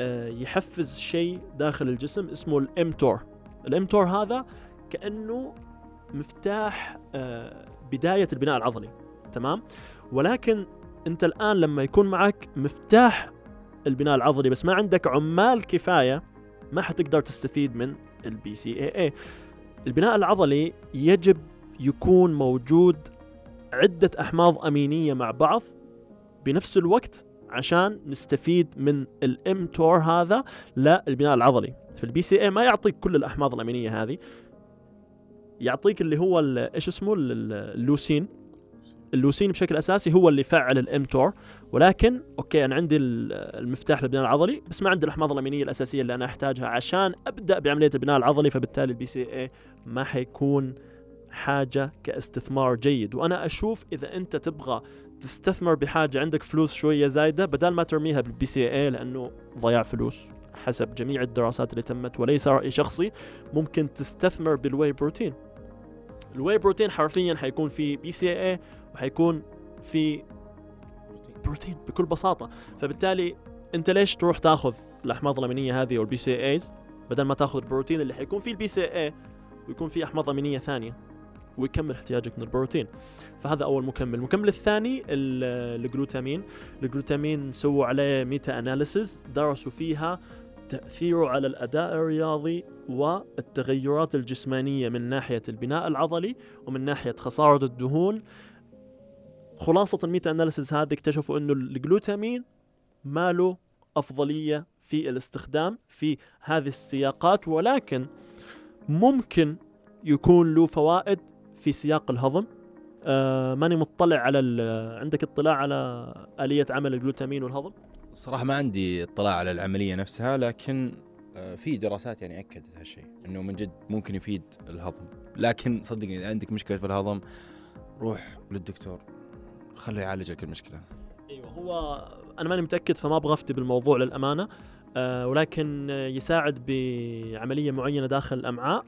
آه، يحفز شيء داخل الجسم اسمه ال mTOR ال mTOR هذا كأنه مفتاح آه، بداية البناء العضلي تمام؟ ولكن أنت الآن لما يكون معك مفتاح البناء العضلي بس ما عندك عمال كفاية ما حتقدر تستفيد من ال BCAA البناء العضلي يجب يكون موجود عدة أحماض أمينية مع بعض بنفس الوقت عشان نستفيد من ال mTOR هذا للبناء العضلي. في ال BCAA ما يعطيك كل الأحماض الأمينية هذه. يعطيك اللي هو إيش اسمه؟ ال- ال- ال leucine. ال leucine بشكل أساسي هو اللي يفعل ال mTOR ولكن أوكي أنا عندي ال- المفتاح للبناء العضلي بس ما عندي الأحماض الأمينية الأساسية اللي أنا أحتاجها عشان أبدأ بعملية البناء العضلي فبالتالي ال BCAA ما حيكون حاجة كاستثمار جيد. وأنا أشوف إذا أنت تبغى تستثمر بحاجة عندك فلوس شوية زايدة بدل ما ترميها بال BCAA لأنه ضياع فلوس حسب جميع الدراسات اللي تمت وليس راي شخصي ممكن تستثمر بال whey protein. ال whey protein حرفيا حيكون في BCAA وحيكون في بروتين بكل بساطة. فبالتالي أنت ليش تروح تاخذ الأحماض الأمينية هذه وال BCAAs؟ بدل ما تاخذ البروتين اللي حيكون فيه ال BCAA ويكون فيه أحماض أمينية ثانية. ويكمل احتياجك من البروتين. فهذا أول مكمل. المكمل الثاني ال- ال glutamine. ال glutamine سووا عليه meta-analysis درسوا فيها تأثيره على الأداء الرياضي والتغيرات الجسمانية من ناحية البناء العضلي ومن ناحية خسارة الدهون. خلاصة ال meta-analysis هذه اكتشفوا إنه الجلوتامين ما له أفضلية في الاستخدام في هذه السياقات ولكن ممكن يكون له فوائد في سياق الهضم. آه ماني مطلع على عندك اطلاع على آلية عمل الجلوتامين والهضم؟ صراحة ما عندي اطلاع على العملية نفسها لكن آه، في دراسات يعني أكدت هالشيء إنه من جد ممكن يفيد الهضم. لكن صدقني إذا عندك مشكلة في الهضم روح للدكتور خليه يعالج لك المشكلة. أيوه هو أنا ماني متأكد فما أبغى أفتي بالموضوع للأمانة. آه ولكن يساعد بعملية معينة داخل الأمعاء.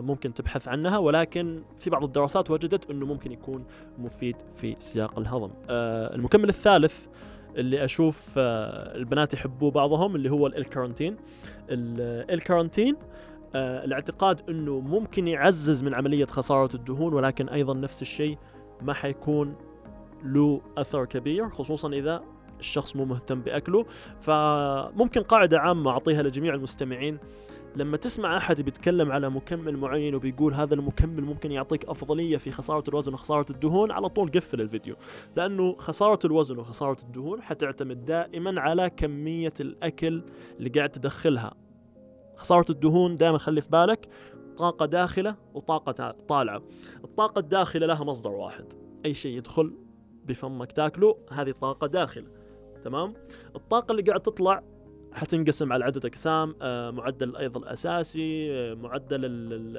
ممكن تبحث عنها ولكن في بعض الدراسات وجدت إنه ممكن يكون مفيد في سياق الهضم. آه المكمل الثالث اللي أشوف آه البنات يحبوه بعضهم اللي هو الكارنتين الكارنتين آه الاعتقاد إنه ممكن يعزز من عملية خسارة الدهون ولكن أيضا نفس الشيء ما حيكون له أثر كبير خصوصا إذا الشخص مو مهتم بأكله. فممكن قاعدة عامة أعطيها لجميع المستمعين. لما تسمع أحد بيتكلم على مكمل معين وبيقول هذا المكمل ممكن يعطيك أفضلية في خسارة الوزن وخسارة الدهون على طول قفل الفيديو. لأنه خسارة الوزن وخسارة الدهون حتعتمد دائما على كمية الأكل اللي قاعد تدخلها. خسارة الدهون دائما خلي في بالك طاقة داخلة وطاقة طالعة. الطاقة الداخلة لها مصدر واحد. أي شيء يدخل بفمك تاكله هذه طاقة داخلة. تمام؟ الطاقة اللي قاعد تطلع حتنقسم على عدة أقسام آه، معدل الأيض الأساسي آه، معدل ال- ال-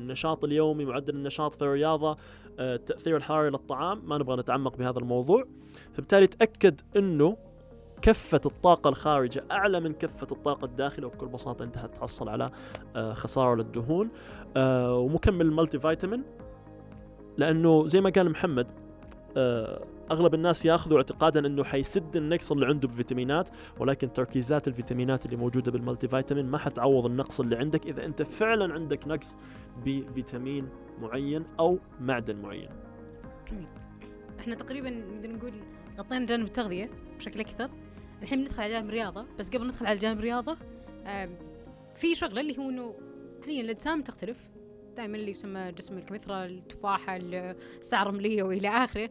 النشاط اليومي معدل النشاط في الرياضة آه، التأثير الحراري للطعام. ما نبغى نتعمق بهذا الموضوع. فبالتالي تأكد أنه كفة الطاقة الخارجة أعلى من كفة الطاقة الداخلة وبكل بساطة أنت هتحصل على خسارة للدهون. ومكمل المالتي فيتامين لأنه زي ما قال محمد أغلب الناس ياخذوا اعتقادا إنه حيسد النقص اللي عنده بفيتامينات ولكن تركيزات الفيتامينات اللي موجودة بالمالتي فيتامين ما حتعوض النقص اللي عندك إذا أنت فعلا عندك نقص بفيتامين معين أو معدن معين. جميل. إحنا تقريبا نقدر نقول غطينا جانب التغذية بشكل أكثر. الحين ندخل على جانب الرياضة بس قبل ندخل على جانب الرياضة في شغلة اللي هو إنه حاليا الأجسام تختلف دائما اللي يسمى جسم الكمثرى التفاحة الساعة الرملية وإلى آخره.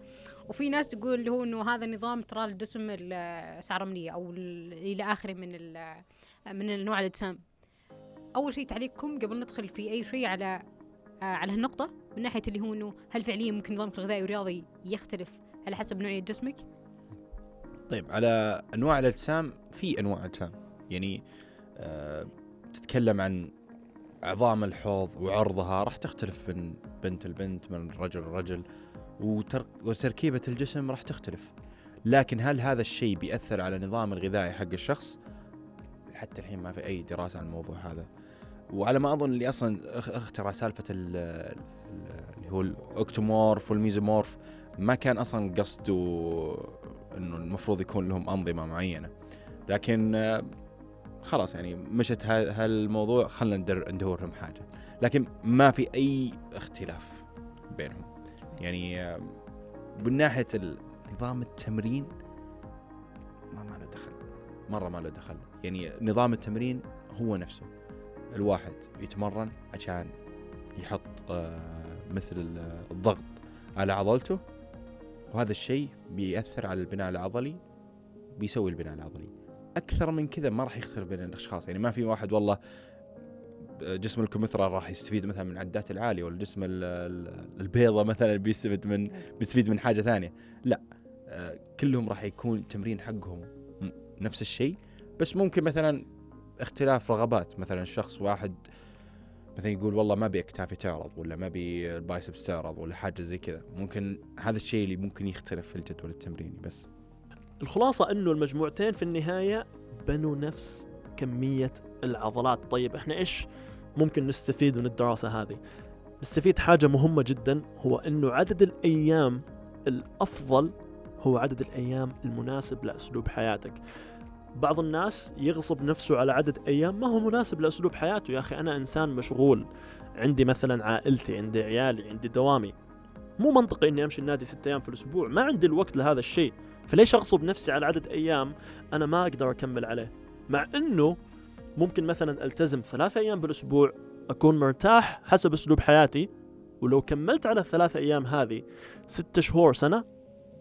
وفي ناس تقول اللي هو إنه هذا نظام ترى الجسم الساعة الرملية أو إلى آخره من من النوع الأجسام أول شيء تعليقكم قبل ندخل في أي شيء على على هالنقطة من ناحية اللي هو إنه هل فعليا ممكن نظامك الغذائي والرياضي يختلف على حسب نوعية جسمك؟ طيب على أنواع الأجسام في أنواع أجسام. يعني أه تتكلم عن عظام الحوض وعرضها راح تختلف من بنت لبنت من رجل لرجل وتركيبة الجسم راح تختلف. لكن هل هذا الشيء بيأثر على النظام الغذائي حق الشخص؟ حتى الحين ما في أي دراسة عن الموضوع هذا. وعلى ما أظن اللي أصلا أخترع سالفة اللي هو الأكتومورف والميزومورف ما كان أصلا قصده أنه المفروض يكون لهم أنظمة معينة. لكن خلاص يعني مشت هالموضوع خلينا ندور لهم حاجة. لكن ما في أي اختلاف بينهم. يعني من ناحية نظام التمرين ما ما له دخل. مرة ما له دخل. يعني نظام التمرين هو نفسه. الواحد يتمرن عشان يحط آه، مثل الضغط على عضلته وهذا الشيء بيأثر على البناء العضلي بيسوي البناء العضلي. أكثر من كذا ما راح يختلف بين الأشخاص. يعني ما في واحد والله جسم الكمثرى راح يستفيد مثلا من العدات العالية ولا جسم البيضة مثلا بيستفيد من بيستفيد من حاجة ثانية. لا كلهم راح يكون التمرين حقهم نفس الشيء. بس ممكن مثلا اختلاف رغبات. مثلا شخص واحد مثلا يقول والله ما أبي أكتافي تعرض ولا ما أبي البايسبس تعرض ولا حاجة زي كذا. ممكن هذا الشيء اللي ممكن يختلف في الجدول التمريني بس. الخلاصة إنه المجموعتين في النهاية بنوا نفس كمية العضلات. طيب إحنا إيش ممكن نستفيد من الدراسة هذه؟ نستفيد حاجة مهمة جدا هو إنه عدد الأيام الأفضل هو عدد الأيام المناسب لأسلوب حياتك. بعض الناس يغصب نفسه على عدد أيام ما هو مناسب لأسلوب حياته. يا أخي أنا إنسان مشغول عندي مثلا عائلتي عندي عيالي عندي دوامي. مو منطقي إني أمشي النادي ستة أيام في الأسبوع ما عندي الوقت لهذا الشيء. فليش أغصب نفسي على عدد أيام أنا ما أقدر أكمل عليه؟ مع إنه ممكن مثلا ألتزم ثلاثة أيام بالأسبوع أكون مرتاح حسب أسلوب حياتي ولو كملت على الثلاثة أيام هذه ستة شهور سنة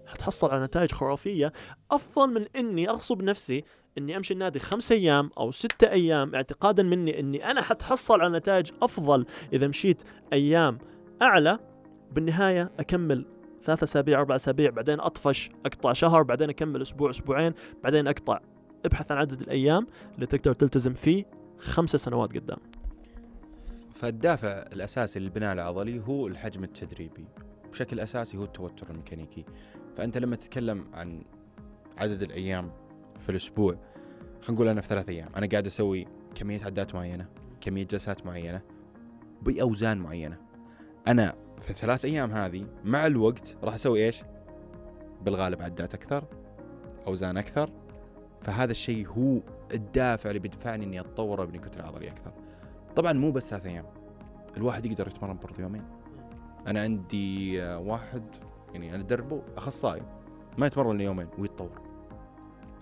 حتحصل على نتائج خرافية. أفضل من إني أغصب نفسي إني أمشي النادي خمسة أيام أو ستة أيام اعتقادا مني إني أنا حتحصل على نتائج أفضل إذا مشيت أيام أعلى بالنهاية أكمل ثلاثة أسابيع أربع أسابيع بعدين أطفش أقطع شهر بعدين أكمل أسبوع أسبوعين بعدين أقطع. ابحث عن عدد الأيام اللي تقدر تلتزم فيه خمسة سنوات قدام. فالدافع الأساسي للبناء العضلي هو الحجم التدريبي. بشكل أساسي هو التوتر الميكانيكي. فأنت لما تتكلم عن عدد الأيام في الأسبوع خلينا نقول أنا في ثلاث أيام أنا قاعد أسوي كمية عدات معينة كمية جلسات معينة بأوزان معينة. أنا في الثلاث أيام هذه مع الوقت راح أسوي إيش؟ بالغالب عدات أكثر أوزان أكثر فهذا الشيء هو الدافع اللي بيدفعني إني أتطور ابني كتله عضليه أكثر. طبعا مو بس ثلاث أيام الواحد يقدر يتمرن برضه يومين. أنا عندي واحد يعني أنا ادربه أخصائي ما يتمرن يومين ويتطور.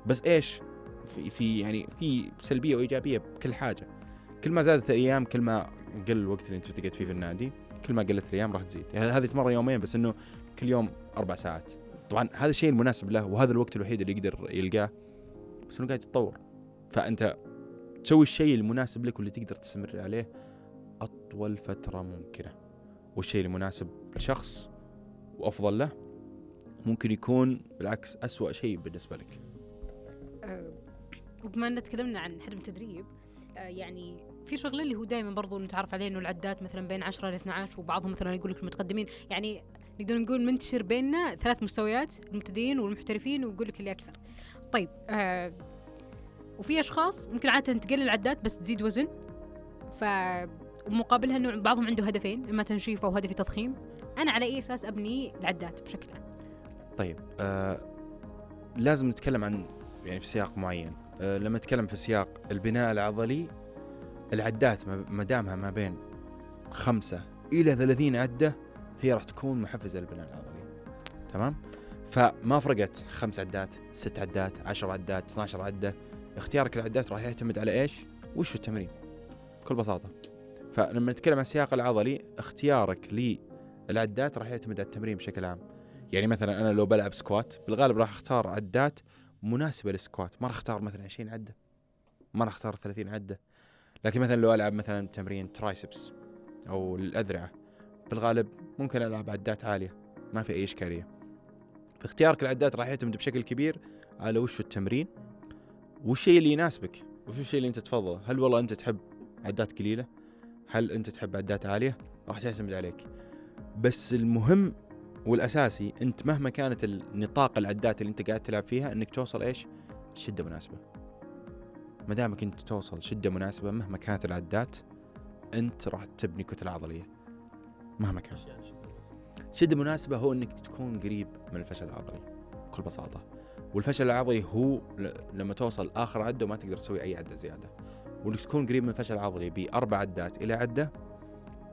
بس إيش؟ في في يعني في سلبية وإيجابية بكل حاجة. كل ما زادت الأيام كل ما قل الوقت اللي أنت تقعد فيه في النادي كل ما قلت الأيام راح تزيد. يعني هذه تمر يومين بس إنه كل يوم أربع ساعات. طبعا هذا الشيء المناسب له وهذا الوقت الوحيد اللي يقدر يلقاه. بس إنه قاعد يتطور. فأنت تسوي الشيء المناسب لك واللي تقدر تستمر عليه أطول فترة ممكنة. والشيء المناسب لشخص وأفضل له ممكن يكون بالعكس أسوأ شيء بالنسبة لك. أه وبما ان تكلمنا عن حجم التدريب أه يعني في شغلة اللي هو دائما برضو نتعرف عليه إنه العدات مثلا بين 10 ل 12 وبعضهم مثلا يقول لك المتقدمين. يعني نقدر نقول منتشر بيننا ثلاث مستويات المبتدئين والمحترفين ويقول لك اللي أكثر. طيب آه وفي أشخاص ممكن عادة تقلل العدات بس تزيد وزن. ف ومقابلها إنه بعضهم عنده هدفين إما تنشيف أو هدف تضخيم. أنا على أي أساس أبني العدات بشكل عام؟ طيب آه لازم نتكلم عن يعني في سياق معين. آه لما نتكلم في سياق البناء العضلي العدات ما- دامها ما بين خمسة إلى ثلاثين عدة هي راح تكون محفزة للبناء العضلي. تمام؟ فما فرقت خمس عدات ست عدات عشر عدات 12 عدة. اختيارك للعدات راح يعتمد على إيش؟ وش التمرين؟ بكل بساطة. فلما نتكلم عن السياق العضلي اختيارك للعدات راح يعتمد على التمرين بشكل عام. يعني مثلا أنا لو بلعب squat بالغالب راح أختار عدات مناسبة لل squat. ما راح أختار مثلا 20 عدة. ما راح أختار 30 عدة. لكن مثلا لو ألعب مثلا تمرين triceps أو الاذرعه بالغالب ممكن ألعب عدات عالية ما في أي إشكالية. فاختيارك العدات راح يعتمد بشكل كبير على وش التمرين والشيء اللي يناسبك وش الشيء اللي أنت تفضله. هل والله أنت تحب عدات قليلة؟ هل أنت تحب عدات عالية؟ راح تعتمد عليك. بس المهم والأساسي أنت مهما كانت النطاق العدات اللي أنت قاعد تلعب فيها أنك توصل إيش؟ شده مناسبة. ما دامك انت توصل شدة مناسبة مهما كانت العدات أنت راح تبني كتلة عضلية. مهما كان. شدة مناسبة هو إنك تكون قريب من الفشل العضلي بكل بساطة. والفشل العضلي هو لما توصل آخر عدة وما تقدر تسوي أي عدة زيادة. وإنك تكون قريب من الفشل العضلي بأربع عدات إلى عدة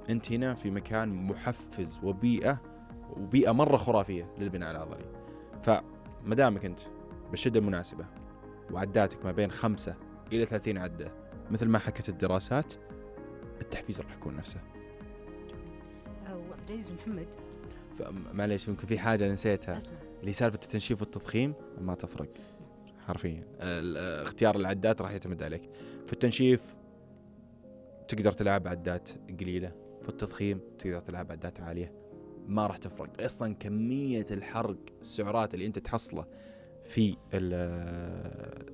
أنت هنا في مكان محفز وبيئة وبيئة مرة خرافية للبناء العضلي فما دامك أنت بالشده المناسبه وعداتك ما بين خمسة إلى 30 عدة. مثل ما حكت الدراسات التحفيز راح يكون نفسه. أو عبد العزيز ومحمد فمعليش يمكن في حاجة نسيتها. اللي سالفة التنشيف والتضخيم ما تفرق. حرفيا. اختيار العدات راح يعتمد عليك. في التنشيف تقدر تلعب عدات قليلة. في التضخيم تقدر تلعب عدات عالية. ما راح تفرق. أصلا كمية الحرق السعرات اللي أنت تحصله في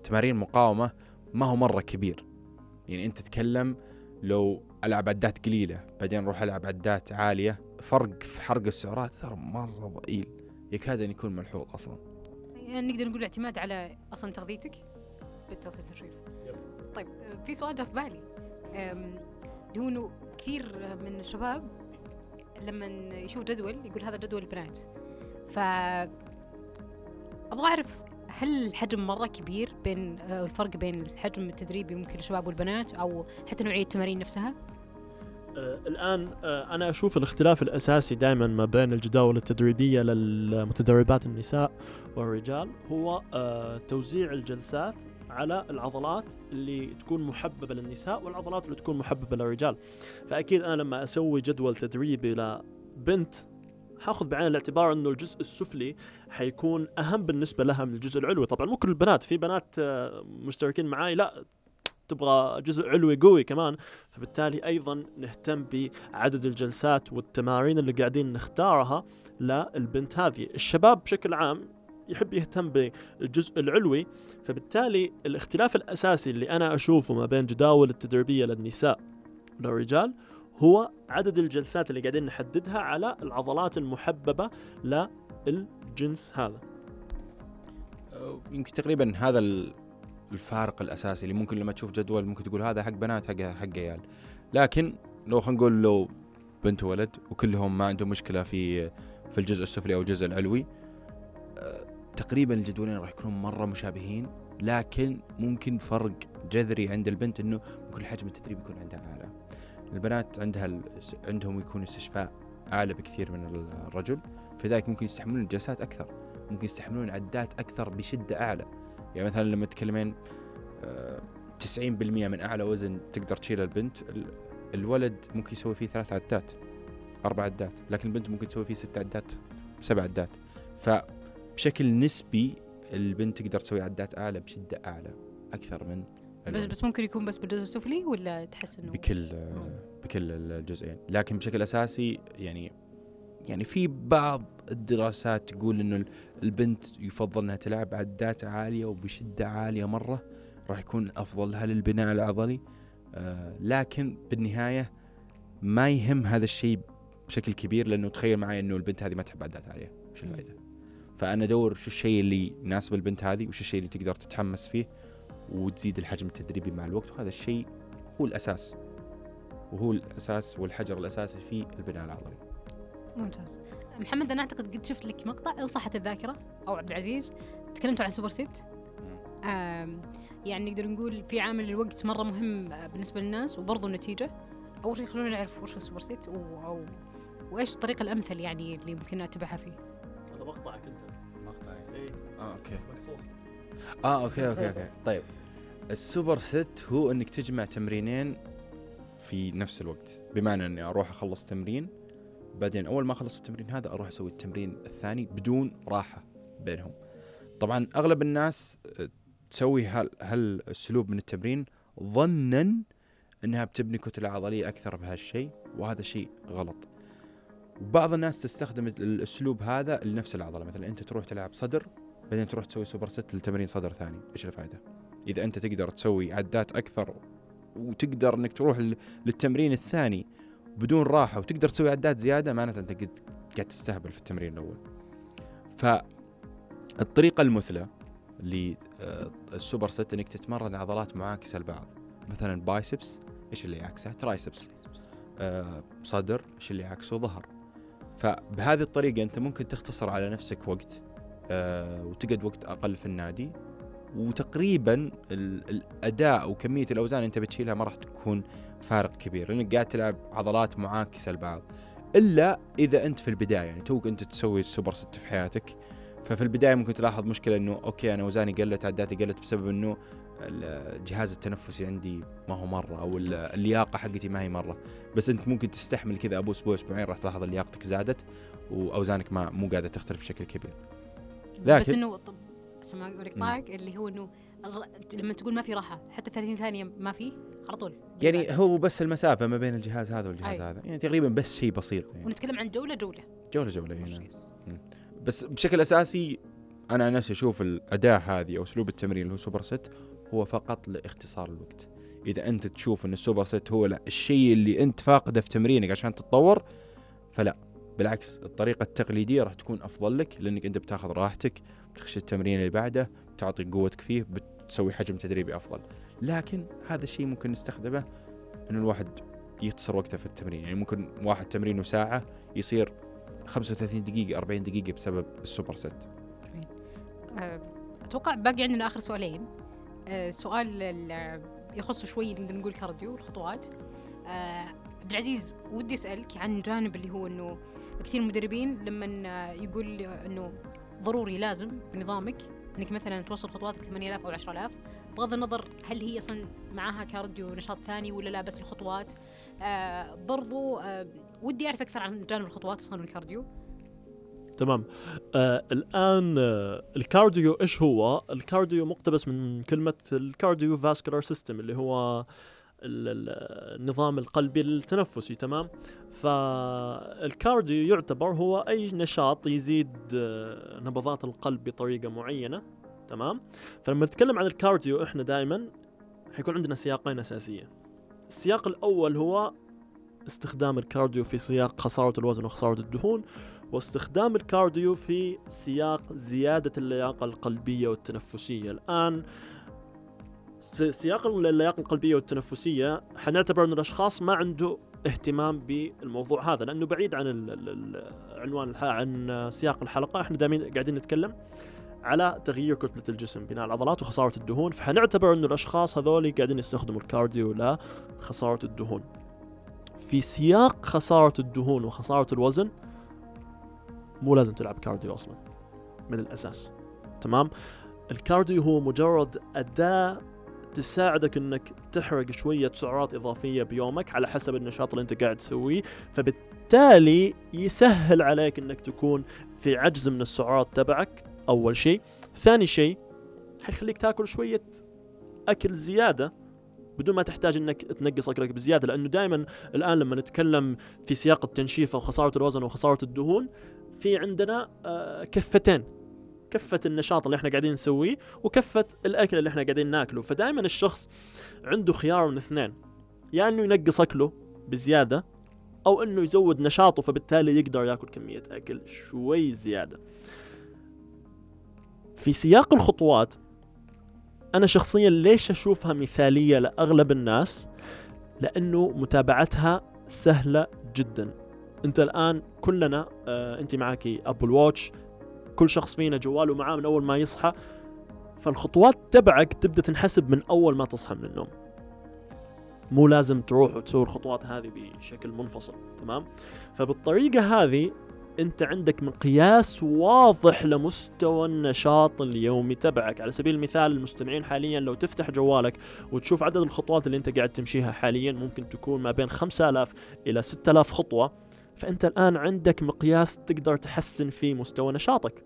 تمارين المقاومة ما هو مرة كبير. يعني أنت تتكلم لو ألعب عدات قليلة بعدين أروح ألعب عدات عالية فرق في حرق السعرات ترى مرة ضئيل. يكاد أن يكون ملحوظ أصلا. يعني نقدر نقول اعتماد على أصلا تغذيتك؟ بالتغذيه التنشيف طيب في سؤال جاء في بالي. هو إنه كثير من الشباب لما يشوف جدول يقول هذا جدول البنات. ف أبغى أعرف هل الحجم مرة كبير بين آه، الفرق بين الحجم التدريبي ممكن الشباب والبنات أو حتى نوعية التمارين نفسها؟ آه، الآن آه، أنا أشوف الاختلاف الأساسي دائما ما بين الجداول التدريبية للمتدربات النساء والرجال هو توزيع الجلسات على العضلات اللي تكون محببة للنساء والعضلات اللي تكون محببة للرجال. فأكيد أنا لما أسوي جدول تدريبي لبنت حاخذ بعين الاعتبار إنه الجزء السفلي حيكون أهم بالنسبة لها من الجزء العلوي. طبعا مو كل البنات في بنات آه، مشتركين معاي لا تبغى جزء علوي قوي كمان. فبالتالي أيضا نهتم بعدد الجلسات والتمارين اللي قاعدين نختارها للبنت هذه. الشباب بشكل عام يحب يهتم بالجزء العلوي فبالتالي الاختلاف الأساسي اللي أنا أشوفه ما بين جداول التدريبية للنساء والرجال هو عدد الجلسات اللي قاعدين نحددها على العضلات المحببة للجنس هذا. يمكن تقريبا هذا ال- الفارق الأساسي اللي ممكن لما تشوف جدول ممكن تقول هذا حق بنات حق حق عيال. لكن لو خلينا نقول لو بنت وولد وكلهم ما عندهم مشكلة في في الجزء السفلي أو الجزء العلوي أه، تقريبا الجدولين راح يكونون مرة مشابهين لكن ممكن فرق جذري عند البنت إنه ممكن الحجم التدريبي يكون عندها أعلى. البنات عندها عندهم يكون استشفاء أعلى بكثير من الرجل فذلك ممكن يستحملون الجلسات أكثر ممكن يستحملون عدات أكثر بشدة أعلى. يعني مثلا لما تتكلمين آه، 90% من أعلى وزن تقدر تشيله البنت ال- الولد ممكن يسوي فيه ثلاث عدات أربع عدات لكن البنت ممكن تسوي فيه ست عدات سبع عدات. فبشكل نسبي البنت تقدر تسوي عدات أعلى بشدة أعلى أكثر من بس. بس ممكن يكون بس بالجزء السفلي ولا تحس إنه بكل بكل الجزئين. لكن بشكل أساسي يعني يعني في بعض الدراسات تقول إنه البنت يفضل إنها تلعب عدات عالية وبشدة عالية مرة راح يكون افضل لها للبناء العضلي. آه لكن بالنهاية ما يهم هذا الشيء بشكل كبير لأنه تخيل معي إنه البنت هذه ما تحب عدات عالية. وش الفائدة؟ فأنا أدور شو الشيء اللي يناسب البنت هذه وش الشيء اللي تقدر تتحمس فيه. وتزيد الحجم التدريبي مع الوقت وهذا الشيء هو الأساس. وهو الأساس والحجر الأساسي في البناء العضلي. ممتاز. محمد أنا أعتقد قد شفت لك مقطع إن صحت الذاكرة أو عبد العزيز. تكلمتوا عن superset يعني نقدر نقول في عامل الوقت مرة مهم آه، بالنسبة للناس وبرضه النتيجة. أول شيء خلونا نعرف وش هو ال superset و... أو وإيش الطريقة الأمثل يعني اللي ممكن أتبعها فيه. هذا مقطعك انت مقطعي اي آه أوكي. مقصوص آه أوكي أوكي أوكي. طيب. ال superset هو إنك تجمع تمرينين في نفس الوقت. بمعنى إني أروح أخلص تمرين بعدين أول ما أخلص التمرين هذا أروح أسوي التمرين الثاني بدون راحة بينهم. طبعا أغلب الناس آه، تسوي هال هالأسلوب من التمرين ظنا إنها بتبني كتلة عضلية أكثر بهالشيء وهذا شيء غلط. وبعض الناس تستخدم الأسلوب هذا لنفس العضلة. مثلا أنت تروح تلعب صدر بعدين تروح تسوي سوبر ست لتمرين صدر ثاني. إيش الفائده إذا أنت تقدر تسوي عدات أكثر وتقدر إنك تروح لل- للتمرين الثاني بدون راحة وتقدر تسوي عدات زيادة معناته أنت قاعد تستهبل في التمرين الأول. فالطريقة المثلى للسوبر ست إنك تتمرن عضلات معاكسه لبعض مثلا بايسبس إيش اللي يعكسه؟ ترايسبس. آه، صدر إيش اللي يعكسه؟ ظهر. فبهذه الطريقة أنت ممكن تختصر على نفسك وقت آه، وتقعد وقت أقل في النادي. وتقريبا ال- الأداء وكمية الأوزان أنت بتشيلها ما راح تكون فارق كبير لأنك قاعد تلعب عضلات معاكسة لبعض. إلا إذا أنت في البداية يعني توك أنت تسوي ال superset في حياتك ففي البداية ممكن تلاحظ مشكلة إنه أوكي أنا أوزاني قلت عداتي قلت بسبب إنه الجهاز التنفسي عندي ما هو مرة أو ال- اللياقة حقتي ما هي مرة. بس أنت ممكن تستحمل كذا أبو أسبوع أسبوعين راح تلاحظ لياقتك زادت وأوزانك ما مو قاعدة تختلف بشكل كبير. بس لكن إنه طب عشان ما أقول لك اللي هو إنه لما تقول ما في راحة حتى 30 ثانية ما في على طول. يعني هو بس المسافة ما بين الجهاز هذا والجهاز أيوة. هذا. يعني تقريبا بس شيء بسيط يعني. ونتكلم عن جولة جولة. جولة جولة yes. بس بشكل أساسي أنا عن نفسي أشوف الاداء هذه أو أسلوب التمرين اللي هو superset هو فقط لاختصار الوقت. إذا أنت تشوف إن ال superset هو لا الشيء اللي أنت فاقده في تمرينك عشان تتطور فلا. بالعكس الطريقة التقليدية راح تكون أفضل لك لأنك أنت بتاخذ راحتك بتخش التمرين اللي بعده بتعطي قوتك فيه بتسوي حجم تدريبي أفضل. لكن هذا الشيء ممكن نستخدمه انه الواحد يختصر وقته في التمرين. يعني ممكن واحد تمرينه ساعة يصير 35 دقيقة 40 دقيقة بسبب ال superset آه، أتوقع باقي عندنا آخر سؤالين. آه، سؤال ال- يخص شوي نقدر نقول cardio الخطوات. آه، عبد العزيز ودي أسألك عن جانب اللي هو إنه كثير مدربين لما يقول إنه ضروري لازم بنظامك إنك مثلا توصل خطواتك 8000 أو 10000 بغض النظر هل هي أصلا معاها cardio نشاط ثاني ولا لا بس الخطوات. آه برضو آه ودي أعرف أكثر عن جانب الخطوات أصلا وال cardio. تمام. آه الآن آه ال cardio إيش هو؟ ال cardio مقتبس من كلمة ال cardiovascular system اللي هو ال- النظام القلبي التنفسي تمام؟ فال cardio يعتبر هو أي نشاط يزيد آه نبضات القلب بطريقة معينة تمام؟ فلما نتكلم عن ال cardio إحنا دائما حيكون عندنا سياقين اساسيه. السياق الأول هو استخدام ال cardio في سياق خسارة الوزن وخسارة الدهون واستخدام ال cardio في سياق زيادة اللياقة القلبية والتنفسية الآن س- سياق اللياقة القلبية والتنفسية حنعتبر أن الأشخاص ما عنده اهتمام بالموضوع هذا لأنه بعيد عن عنوان. عن سياق الحلقة. إحنا دائما قاعدين نتكلم على تغيير كتلة الجسم بناء العضلات وخسارة الدهون. فحنعتبر أنه الأشخاص هذول قاعدين يستخدموا ال cardio لخسارة الدهون. في سياق خسارة الدهون وخسارة الوزن مو لازم تلعب cardio أصلا من الأساس. تمام؟ الكارديو هو مجرد أداة تساعدك إنك تحرق شوية سعرات إضافية بيومك على حسب النشاط اللي أنت قاعد تسويه. فبالتالي يسهل عليك إنك تكون في عجز من السعرات تبعك أول شيء. ثاني شيء حيخليك تاكل شوية أكل زيادة بدون ما تحتاج إنك تنقص أكلك بزيادة. لأنه دائما الآن لما نتكلم في سياق التنشيف أو خساره الوزن وخسارة الدهون في عندنا آه، كفتين. كفة النشاط اللي إحنا قاعدين نسويه وكفة الأكل اللي إحنا قاعدين ناكله. فدائما الشخص عنده خيار من اثنين. يا إنه ينقص أكله بزيادة أو إنه يزود نشاطه فبالتالي يقدر يأكل كمية أكل شوي زيادة. في سياق الخطوات أنا شخصيا ليش أشوفها مثالية لأغلب الناس؟ لأنه متابعتها سهلة جدا. أنت الآن كلنا آه أنت معك ابل واتش كل شخص فينا جواله معاه من أول ما يصحى فالخطوات تبعك تبدأ تنحسب من أول ما تصحى من النوم. مو لازم تروح وتسوي الخطوات هذه بشكل منفصل تمام؟ فبالطريقة هذه أنت عندك مقياس واضح لمستوى النشاط اليومي تبعك. على سبيل المثال المستمعين حاليا لو تفتح جوالك وتشوف عدد الخطوات اللي أنت قاعد تمشيها حاليا ممكن تكون ما بين 5000 إلى 6000 خطوة. فأنت الآن عندك مقياس تقدر تحسن فيه مستوى نشاطك.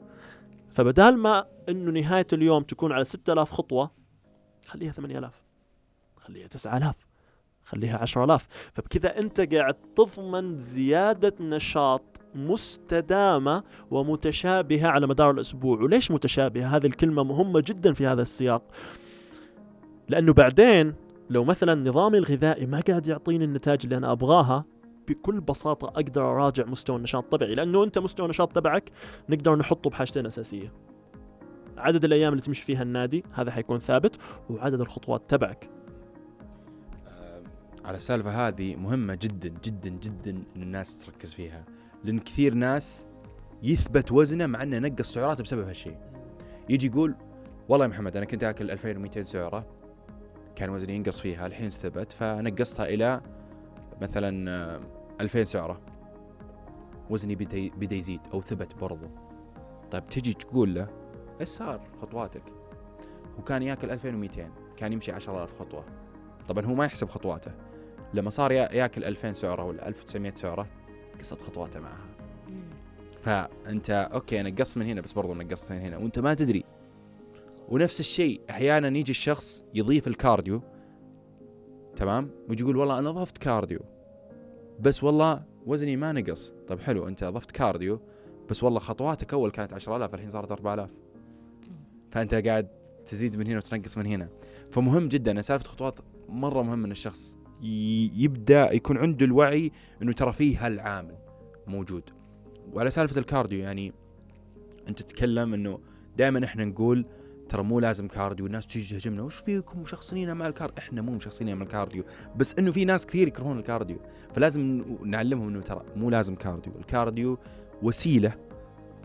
فبدال ما إنه نهاية اليوم تكون على 6000 خطوة خليها 8000 خليها 9000 خليها 10000 فبكذا أنت قاعد تضمن زيادة نشاط مستدامة ومتشابهة على مدار الأسبوع. وليش متشابهة؟ هذه الكلمة مهمة جدا في هذا السياق. لأنه بعدين لو مثلا نظامي الغذائي ما قاعد يعطيني النتائج اللي أنا أبغاها بكل بساطة أقدر أراجع مستوى النشاط تبعي لأنه أنت مستوى النشاط تبعك نقدر نحطه بحاجتين أساسية. عدد الأيام اللي تمشي فيها النادي هذا حيكون ثابت وعدد الخطوات تبعك. على السالفة هذه مهمة جدا جدا جدا إن الناس تركز فيها لأن كثير ناس يثبت وزنه مع إنه نقص سعراته بسبب هالشيء. يجي يقول والله يا محمد أنا كنت آكل 2200 سعرة كان وزني ينقص فيها الحين ثبت فنقصتها إلى مثلا 2000 سعرة. وزني بدا بدا يزيد أو ثبت برضو. طيب تجي تقول له إيش صار خطواتك؟ هو كان ياكل 2200 كان يمشي 10000 خطوة. طبعا هو ما يحسب خطواته. لما صار ياكل 2000 سعرة ولا 1900 سعرة نقصت خطواته معها. فأنت أوكي نقصت من هنا بس برضو نقصت من هنا. وأنت ما تدري. ونفس الشيء أحيانا يجي الشخص يضيف ال cardio تمام؟ ويجي يقول والله أنا ضفت cardio. بس والله وزني ما نقص. طيب حلو انت ضفت cardio بس والله خطواتك أول كانت 10000 الحين صارت 4000 فأنت قاعد تزيد من هنا وتنقص من هنا. فمهم جدا سالفة خطوات مرة مهم إن الشخص يبدأ يكون عنده الوعي إنه ترى فيه هالعامل موجود. وعلى سالفة الكارديو يعني أنت تتكلم إنه دائما إحنا نقول ترى مو لازم كارديو الناس تيجي تهجمنا. وش فيكم مشخصنين مع الكارديو؟ إحنا مو مشخصين مع الكارديو بس إنه في ناس كثير يكرهون الكارديو. فلازم نعلمهم إنه ترى مو لازم كارديو. الكارديو وسيلة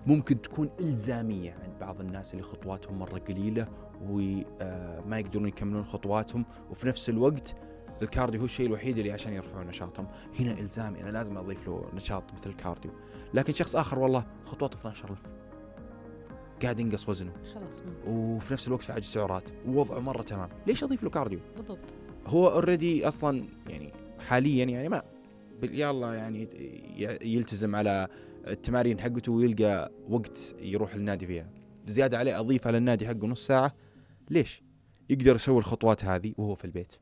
ممكن تكون إلزامية عند بعض الناس اللي خطواتهم مرة قليلة وما آه، يقدرون يكملون خطواتهم. وفي نفس الوقت الكارديو هو الشيء الوحيد اللي عشان يرفعون نشاطهم. هنا إلزامي أنا لازم أضيف له نشاط مثل الكارديو. لكن شخص آخر والله خطواته 12000 قاعد ينقص وزنه. خلاص وفي نفس الوقت في عجز سعرات. ووضعه مرة تمام. ليش اضيف له كارديو؟ بالضبط. هو already أصلا يعني حاليا يعني ما يلا يعني يلتزم على التمارين حقته ويلقى وقت يروح النادي فيها. زيادة عليه أضيف على النادي حقه نص ساعة. ليش؟ يقدر يسوي الخطوات هذه وهو في البيت.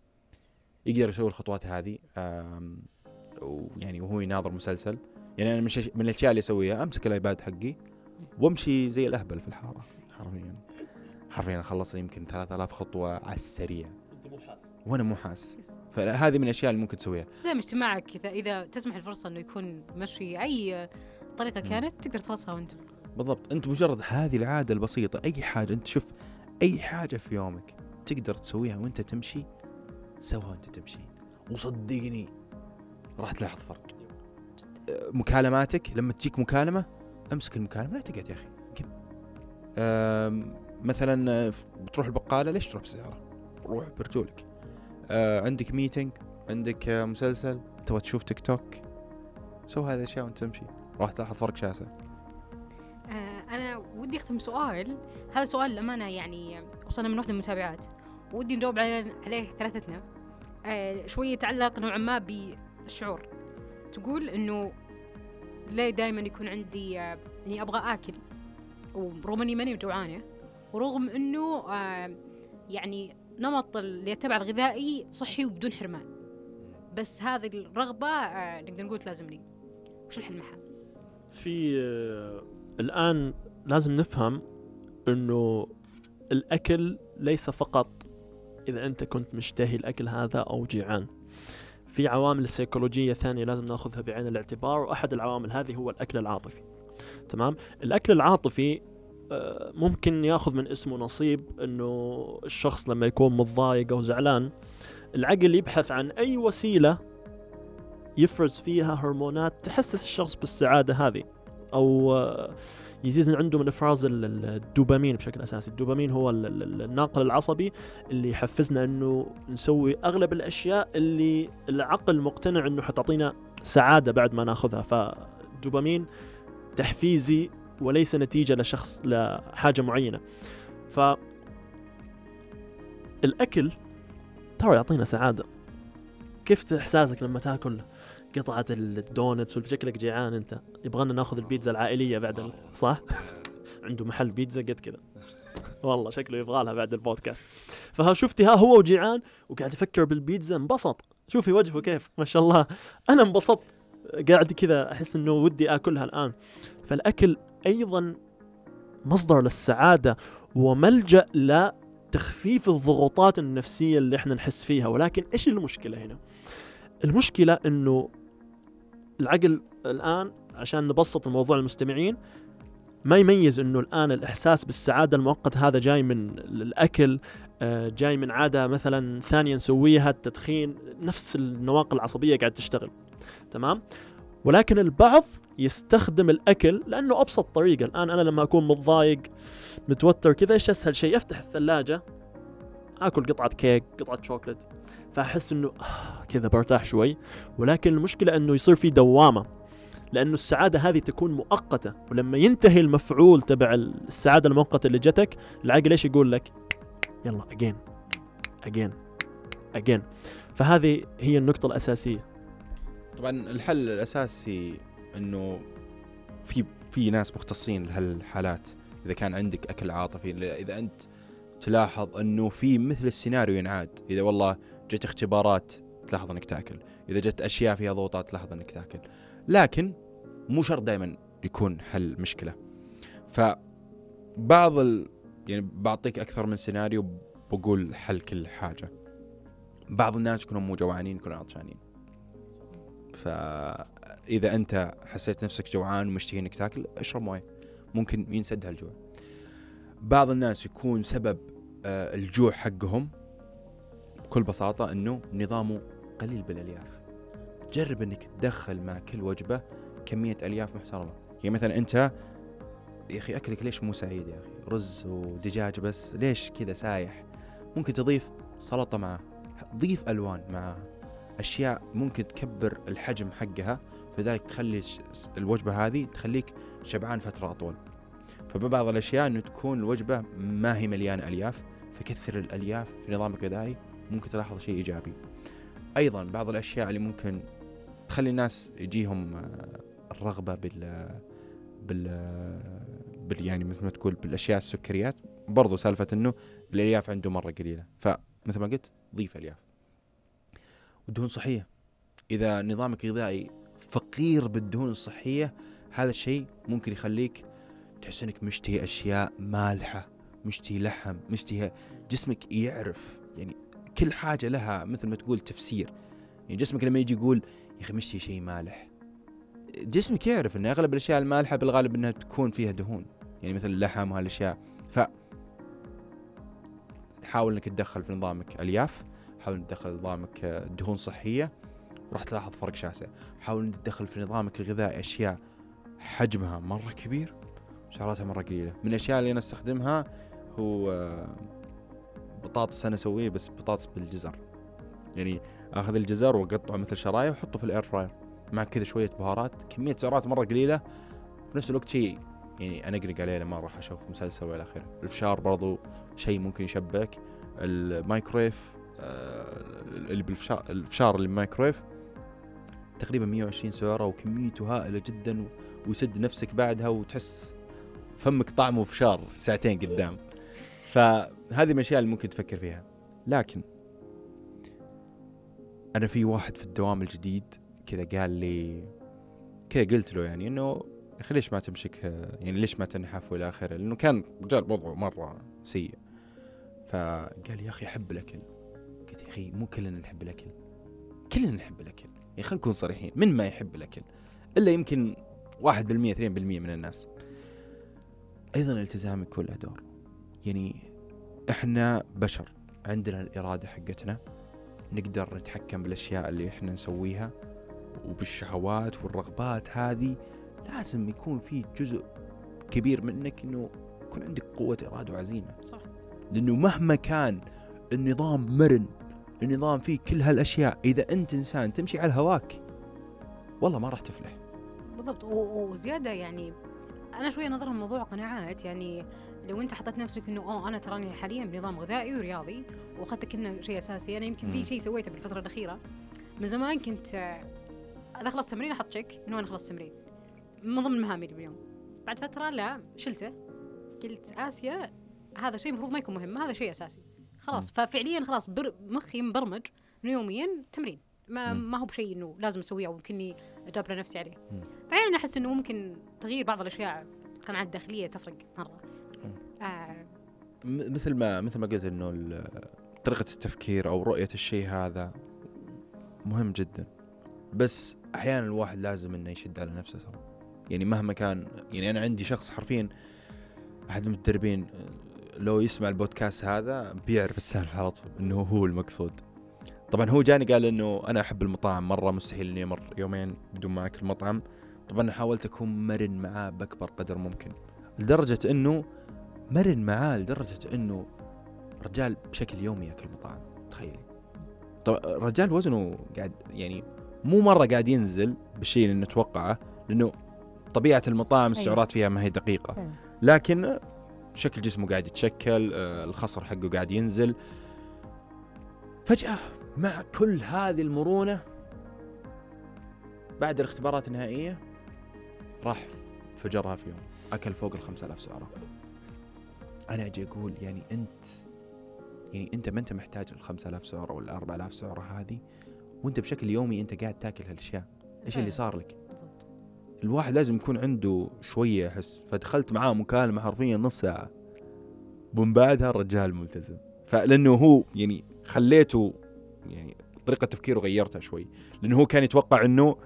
يقدر يسوي الخطوات هذه ويعني وهو يناظر مسلسل. يعني أنا من, من الأشياء اللي أسويها أمسك الآيباد حقي. وامشي زي الأهبل في الحارة. حرفيا. حرفيا اخلص يمكن 3000 خطوة على السريع. أنت مو حاس. وأنا مو حاس. فهذه من الأشياء اللي ممكن تسويها. زي اجتماعك إذا إذا تسمح الفرصة إنه يكون مشي أي طريقة كانت تقدر تخلصها وأنت. بالضبط. أنت مجرد هذه العادة البسيطة أي حاجة أنت شوف أي حاجة في يومك تقدر تسويها وأنت تمشي سوها وأنت تمشي. وصدقني راح تلاحظ فرق. مكالماتك لما تجيك مكالمة أمسك المكالمة لا تقعد يا أخي قم. مثلا بتروح البقالة ليش تروح بسيارة؟ روح برجولك. أه عندك ميتنج عندك مسلسل تبغى تشوف تيك توك. سو هذه الأشياء وأنت تمشي. راح تلاحظ فرق شاسع. آه أنا ودي أختم سؤال. هذا سؤال للأمانة يعني وصلنا من واحدة من المتابعات ودي نجاوب عليه ثلاثتنا. آه شوية يتعلق نوعا ما بالشعور. تقول إنه ليه دائما يكون عندي آه اني أبغى آكل. ورغم إني ماني جوعانة ورغم إنه آه يعني نمط اللي يتبع الغذائي صحي وبدون حرمان. بس هذه الرغبة آه نقدر نقول تلازمني. وش الحل معها؟ في الآن لازم نفهم إنه الأكل ليس فقط إذا أنت كنت مشتهي الأكل هذا أو جيعان. في عوامل سيكولوجية ثانية لازم ناخذها بعين الاعتبار وأحد العوامل هذه هو الأكل العاطفي. تمام؟ الأكل العاطفي آه، ممكن ياخذ من اسمه نصيب إنه الشخص لما يكون متضايق أو زعلان العقل يبحث عن أي وسيلة يفرز فيها هرمونات تحسس الشخص بالسعادة هذه أو آه، يزيد من عنده من أفراز ال- ال- الدوبامين بشكل أساسي، الدوبامين هو ال- ال- الناقل العصبي اللي يحفزنا إنه نسوي أغلب الأشياء اللي العقل مقتنع إنه حتعطينا سعادة بعد ما ناخذها، فالدوبامين تحفيزي وليس نتيجة لشخص لحاجة معينة. ف الأكل ترى يعطينا سعادة. كيف إحساسك لما تأكل قطعة الدونتس وشكلك جيعان انت. يبغانا ناخذ البيتزا العائلية بعد. صح؟ عنده محل بيتزا قد كذا. والله شكله يبغى لها بعد البودكاست. فها شفتي ها هو وجيعان وقاعد يفكر بالبيتزا انبسط. شوفي وجهه كيف ما شاء الله. أنا انبسطت. قاعد كذا أحس إنه ودي آكلها الآن. فالأكل أيضا مصدر للسعادة وملجأ لتخفيف الضغوطات النفسية اللي إحنا نحس فيها. ولكن إيش المشكلة هنا؟ المشكلة إنه العقل الآن عشان نبسط الموضوع للمستمعين ما يميز إنه الآن الإحساس بالسعادة المؤقت هذا جاي من الأكل آه، جاي من عادة مثلا ثانية نسويها التدخين نفس النواقل العصبية قاعد تشتغل. تمام؟ ولكن البعض يستخدم الأكل لأنه أبسط طريقة. الآن أنا لما أكون متضايق متوتر كذا إيش أسهل شيء؟ أفتح الثلاجة آكل قطعة كيك قطعة شوكليت. فأحس إنه آه كذا برتاح شوي. ولكن المشكلة إنه يصير في دوامة. لأنه السعادة هذه تكون مؤقتة. ولما ينتهي المفعول تبع السعادة المؤقتة اللي جتك العقل إيش يقول لك؟ يلا اجين اجين اجين فهذه هي النقطة الأساسية. طبعا الحل الأساسي إنه في في ناس مختصين لهالحالات. إذا كان عندك أكل عاطفي إذا أنت تلاحظ أنه في مثل السيناريو ينعاد. إذا والله جت اختبارات تلاحظ إنك تاكل. إذا جت أشياء فيها ضغوطات تلاحظ إنك تاكل. لكن مو شرط دائما يكون حل مشكلة. فبعض ال... يعني بعطيك أكثر من سيناريو بقول حل كل حاجة. بعض الناس يكونوا مو جوعانين يكونوا عطشانين. فاذا أنت حسيت نفسك جوعان ومشتهي إنك تاكل اشرب موية. ممكن ينسد هالجوع. بعض الناس يكون سبب الجوع حقهم بكل بساطة إنه نظامه قليل بالألياف. جرب إنك تدخل مع كل وجبة كمية ألياف محترمة. يعني مثلا أنت يا أخي أكلك ليش مو سعيد يا أخي؟ رز ودجاج بس ليش كذا سايح؟ ممكن تضيف سلطة معه ضيف ألوان معها أشياء ممكن تكبر الحجم حقها فذلك تخلي الوجبة هذه تخليك شبعان فترة أطول. فبعض الأشياء إنه تكون الوجبة ما هي مليانة ألياف فكثر الألياف في نظامك الغذائي ممكن تلاحظ شيء إيجابي. أيضا بعض الأشياء اللي ممكن تخلي الناس يجيهم آه، الرغبة بال بال بال يعني مثل ما تقول بالأشياء السكريات برضو سالفة إنه الألياف عنده مرة قليلة. فمثل ما قلت ضيف ألياف. والدهون صحية. إذا نظامك الغذائي فقير بالدهون الصحية هذا الشيء ممكن يخليك تحس إنك مشتهي أشياء مالحة. مشتهي لحم مشتهي جسمك يعرف يعني كل حاجة لها مثل ما تقول تفسير. يعني جسمك لما يجي يقول يا أخي مشتهي شيء مالح. جسمك يعرف إن أغلب الأشياء المالحة بالغالب إنها تكون فيها دهون. يعني مثل اللحم وهالأشياء. ف حاول إنك تدخل في نظامك ألياف حاول إنك تدخل نظامك آه، دهون صحية. وراح تلاحظ فرق شاسع. حاول إنك تدخل في نظامك الغذائي أشياء حجمها مرة كبير سعراتها مرة قليلة. من الأشياء اللي أنا أستخدمها هو بطاطس أنا أسويه بس بطاطس بالجزر. يعني آخذ الجزر وأقطعه مثل شرايح وأحطه في ال air fryer مع كذا شوية بهارات كمية سعرات مرة قليلة. في نفس الوقت شيء يعني أنقنق عليه لما أروح أشوف مسلسل وإلى آخره. الفشار برضو شيء ممكن يشبك. المايكرويف آه، اللي بالفشار الفشار اللي بالمايكرويف تقريبا 120 سعرة وكميته هائلة جدا ويسد نفسك بعدها وتحس فمك طعمه فشار ساعتين قدام. فهذه من الأشياء اللي ممكن تفكر فيها. لكن أنا في واحد في الدوام الجديد كذا قال لي كذا قلت له يعني إنه يا أخي ليش ما تمسك يعني ليش ما تنحف وإلى آخره؟ لأنه كان رجال وضعه مرة سيء. فقال يا أخي أحب الأكل. قلت يا أخي مو كلنا نحب الأكل. كلنا نحب الأكل. يعني خلينا نكون صريحين من ما يحب الأكل؟ إلا يمكن 1% 2% من الناس. أيضا الالتزام يكون له دور. يعني إحنا بشر عندنا الإرادة حقتنا نقدر نتحكم بالأشياء اللي إحنا نسويها وبالشهوات والرغبات هذه لازم يكون في جزء كبير منك إنه يكون عندك قوة إرادة وعزيمة. صح. لأنه مهما كان النظام مرن النظام فيه كل هالأشياء إذا أنت إنسان تمشي على هواك والله ما راح تفلح. بالضبط وزيادة يعني أنا شوية نظر الموضوع قناعات يعني لو انت حطيت نفسك إنه اوه أنا تراني حاليا بنظام غذائي ورياضي واخذت كأنه شيء أساسي. أنا يمكن مم. في شيء سويته بالفترة الأخيرة. من زمان كنت إذا خلصت تمرين أحط تشيك انه أنا خلصت تمرين؟ من ضمن مهامي باليوم بعد فترة لا شلته. قلت آسيا هذا شيء المفروض ما يكون مهم هذا شيء أساسي. خلاص ففعليا خلاص بر مخي مبرمج إنه يوميا تمرين. ما. ما هو بشيء إنه لازم أسويه أو يمكنني اجبر نفسي عليه. مم. فعلا أحس إنه ممكن تغيير بعض الأشياء القناعات الداخلية تفرق مرة. آه. مثل ما مثل ما قلت إنه طريقة التفكير أو رؤية الشيء هذا مهم جدا. بس أحيانا الواحد لازم إنه يشد على نفسه ترى يعني مهما كان يعني أنا عندي شخص حرفيا أحد المدربين لو يسمع البودكاست هذا بيعرف السالفة على طول إنه هو المقصود. طبعا هو جاني قال إنه أنا أحب المطاعم مرة مستحيل إني أمر يومين بدون ما اكل مطعم طبعا حاولت أكون مرن معاه بأكبر قدر ممكن لدرجة إنه مرن معاه لدرجة إنه رجال بشكل يومي يأكل مطاعم. تخيلي. طب الرجال وزنه قاعد يعني مو مرة قاعد ينزل بالشيء اللي نتوقعه لأنه طبيعة المطاعم السعرات فيها ما هي دقيقة. فعلا. لكن شكل جسمه قاعد يتشكل آه، الخصر حقه قاعد ينزل. فجأة مع كل هذه المرونة بعد الاختبارات النهائية راح فجرها في يوم. أكل فوق الخمسة آلاف سعرة. أنا أجي أقول يعني أنت يعني أنت ما أنت محتاج الخمسة آلاف سعرة ولا أربعة آلاف سعرة هذه وأنت بشكل يومي أنت قاعد تاكل هالأشياء. إيش اللي. صار لك. الواحد لازم يكون عنده شوية أحس فدخلت معاه مكالمة حرفيا نص ساعة. ومن بعدها الرجال ملتزم. فلأنه هو يعني خليته يعني طريقة تفكيره غيرتها شوي. لأنه هو كان يتوقع أنه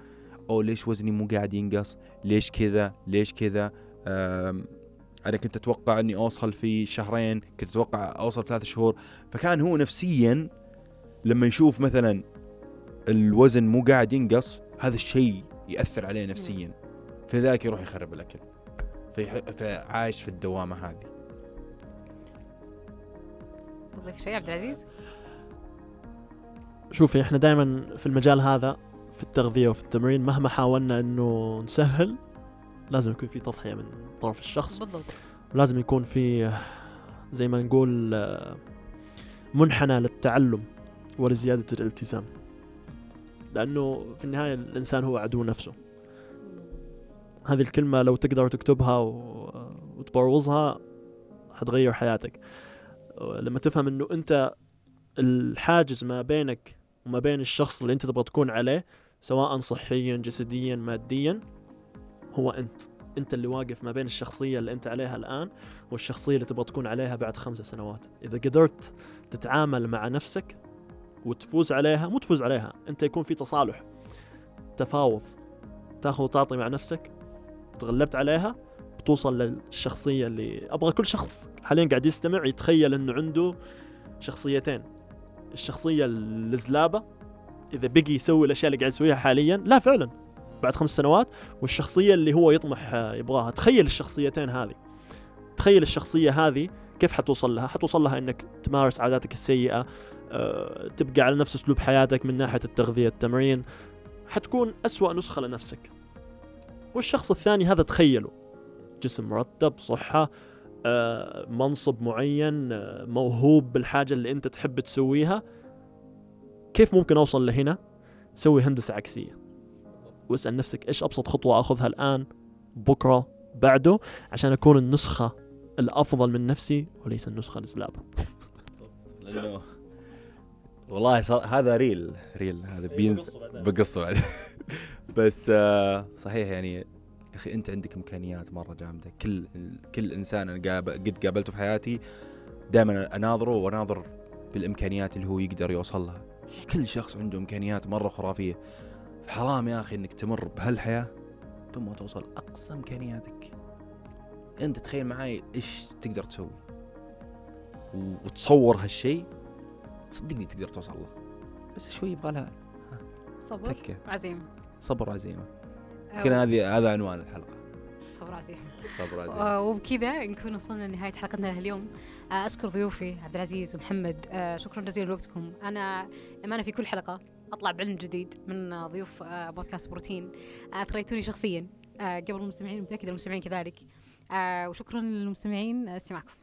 أو ليش وزني مو قاعد ينقص؟ ليش كذا؟ ليش كذا؟ أنا كنت أتوقع أني أوصل في شهرين كنت أتوقع أوصل ثلاث شهور. فكان هو نفسيا لما يشوف مثلا الوزن مو قاعد ينقص هذا الشيء يأثر عليه نفسيا. فذاك يروح يخرب الأكل. في فعايش في الدوامة هذه. تضيف شيء عبد العزيز؟ شوفي إحنا دائما في المجال هذا في التغذية وفي التمرين مهما حاولنا إنه نسهل لازم يكون في تضحية من طرف الشخص. بالضبط. ولازم يكون في زي ما نقول منحنى للتعلم ولزيادة الالتزام. لأنه في النهاية الإنسان هو عدو نفسه. هذه الكلمة لو تقدر تكتبها وتبروزها حتغير حياتك. لما تفهم إنه أنت الحاجز ما بينك وما بين الشخص اللي أنت تبغى تكون عليه سواء صحيا جسديا ماديا هو أنت. انت اللي واقف ما بين الشخصية اللي انت عليها الآن والشخصية اللي تبغى تكون عليها بعد خمسة سنوات. إذا قدرت تتعامل مع نفسك وتفوز عليها مو تفوز عليها انت يكون في تصالح تفاوض تاخذ وتعطي مع نفسك تغلبت عليها بتوصل للشخصية اللي أبغى كل شخص حاليا قاعد يستمع يتخيل أنه عنده شخصيتين. الشخصية الزلابة إذا بقي يسوي الأشياء اللي قاعد يسويها حاليا لا فعلا. بعد خمس سنوات والشخصية اللي هو يطمح آه، يبغاها. تخيل الشخصيتين هذه. تخيل الشخصية هذه كيف حتوصل لها؟ حتوصل لها أنك تمارس عاداتك السيئة أه تبقى على نفس أسلوب حياتك من ناحية التغذية التمرين. حتكون أسوأ نسخة لنفسك. والشخص الثاني هذا تخيله جسم مرتب صحة آه، منصب معين آه، موهوب بالحاجة اللي أنت تحب تسويها. كيف ممكن أوصل لهنا؟ سوي هندسة عكسية. واسأل نفسك إيش أبسط خطوة أخذها الآن بكرة بعده عشان أكون النسخة الأفضل من نفسي وليس النسخة الزلابة والله صار هذا reel reel هذا بينزل بقصه بعد بس آه صحيح يعني يا أخي أنت عندك إمكانيات مرة جامدة. كل كل إنسان أنا قاب- قد قابلته في حياتي دائما أناظره وأناظر بالإمكانيات اللي هو يقدر يوصل لها. كل شخص عنده إمكانيات مرة خرافية. حرام يا أخي إنك تمر بهالحياة ثم توصل أقصى إمكانياتك. أنت تخيل معي إيش تقدر تسوي. وتصور هالشيء صدقني تقدر توصل له. بس شوي يبغى لها. صبر تكة. عزيمة. صبر وعزيمه يمكن هذه هذا عنوان الحلقة. صبر عزيمة. صبر وعزيمه آه، وبكذا نكون وصلنا لنهاية حلقتنا لهاليوم. أشكر ضيوفي عبد العزيز ومحمد. آه، شكرا جزيلا لوقتكم. أنا لما أنا في كل حلقة. أطلع بعلم جديد من ضيوف آه، بودكاست بروتين. آه، أثريتوني شخصيا. آه، قبل المستمعين متأكدة المستمعين كذلك. وشكرا للمستمعين. استماعكم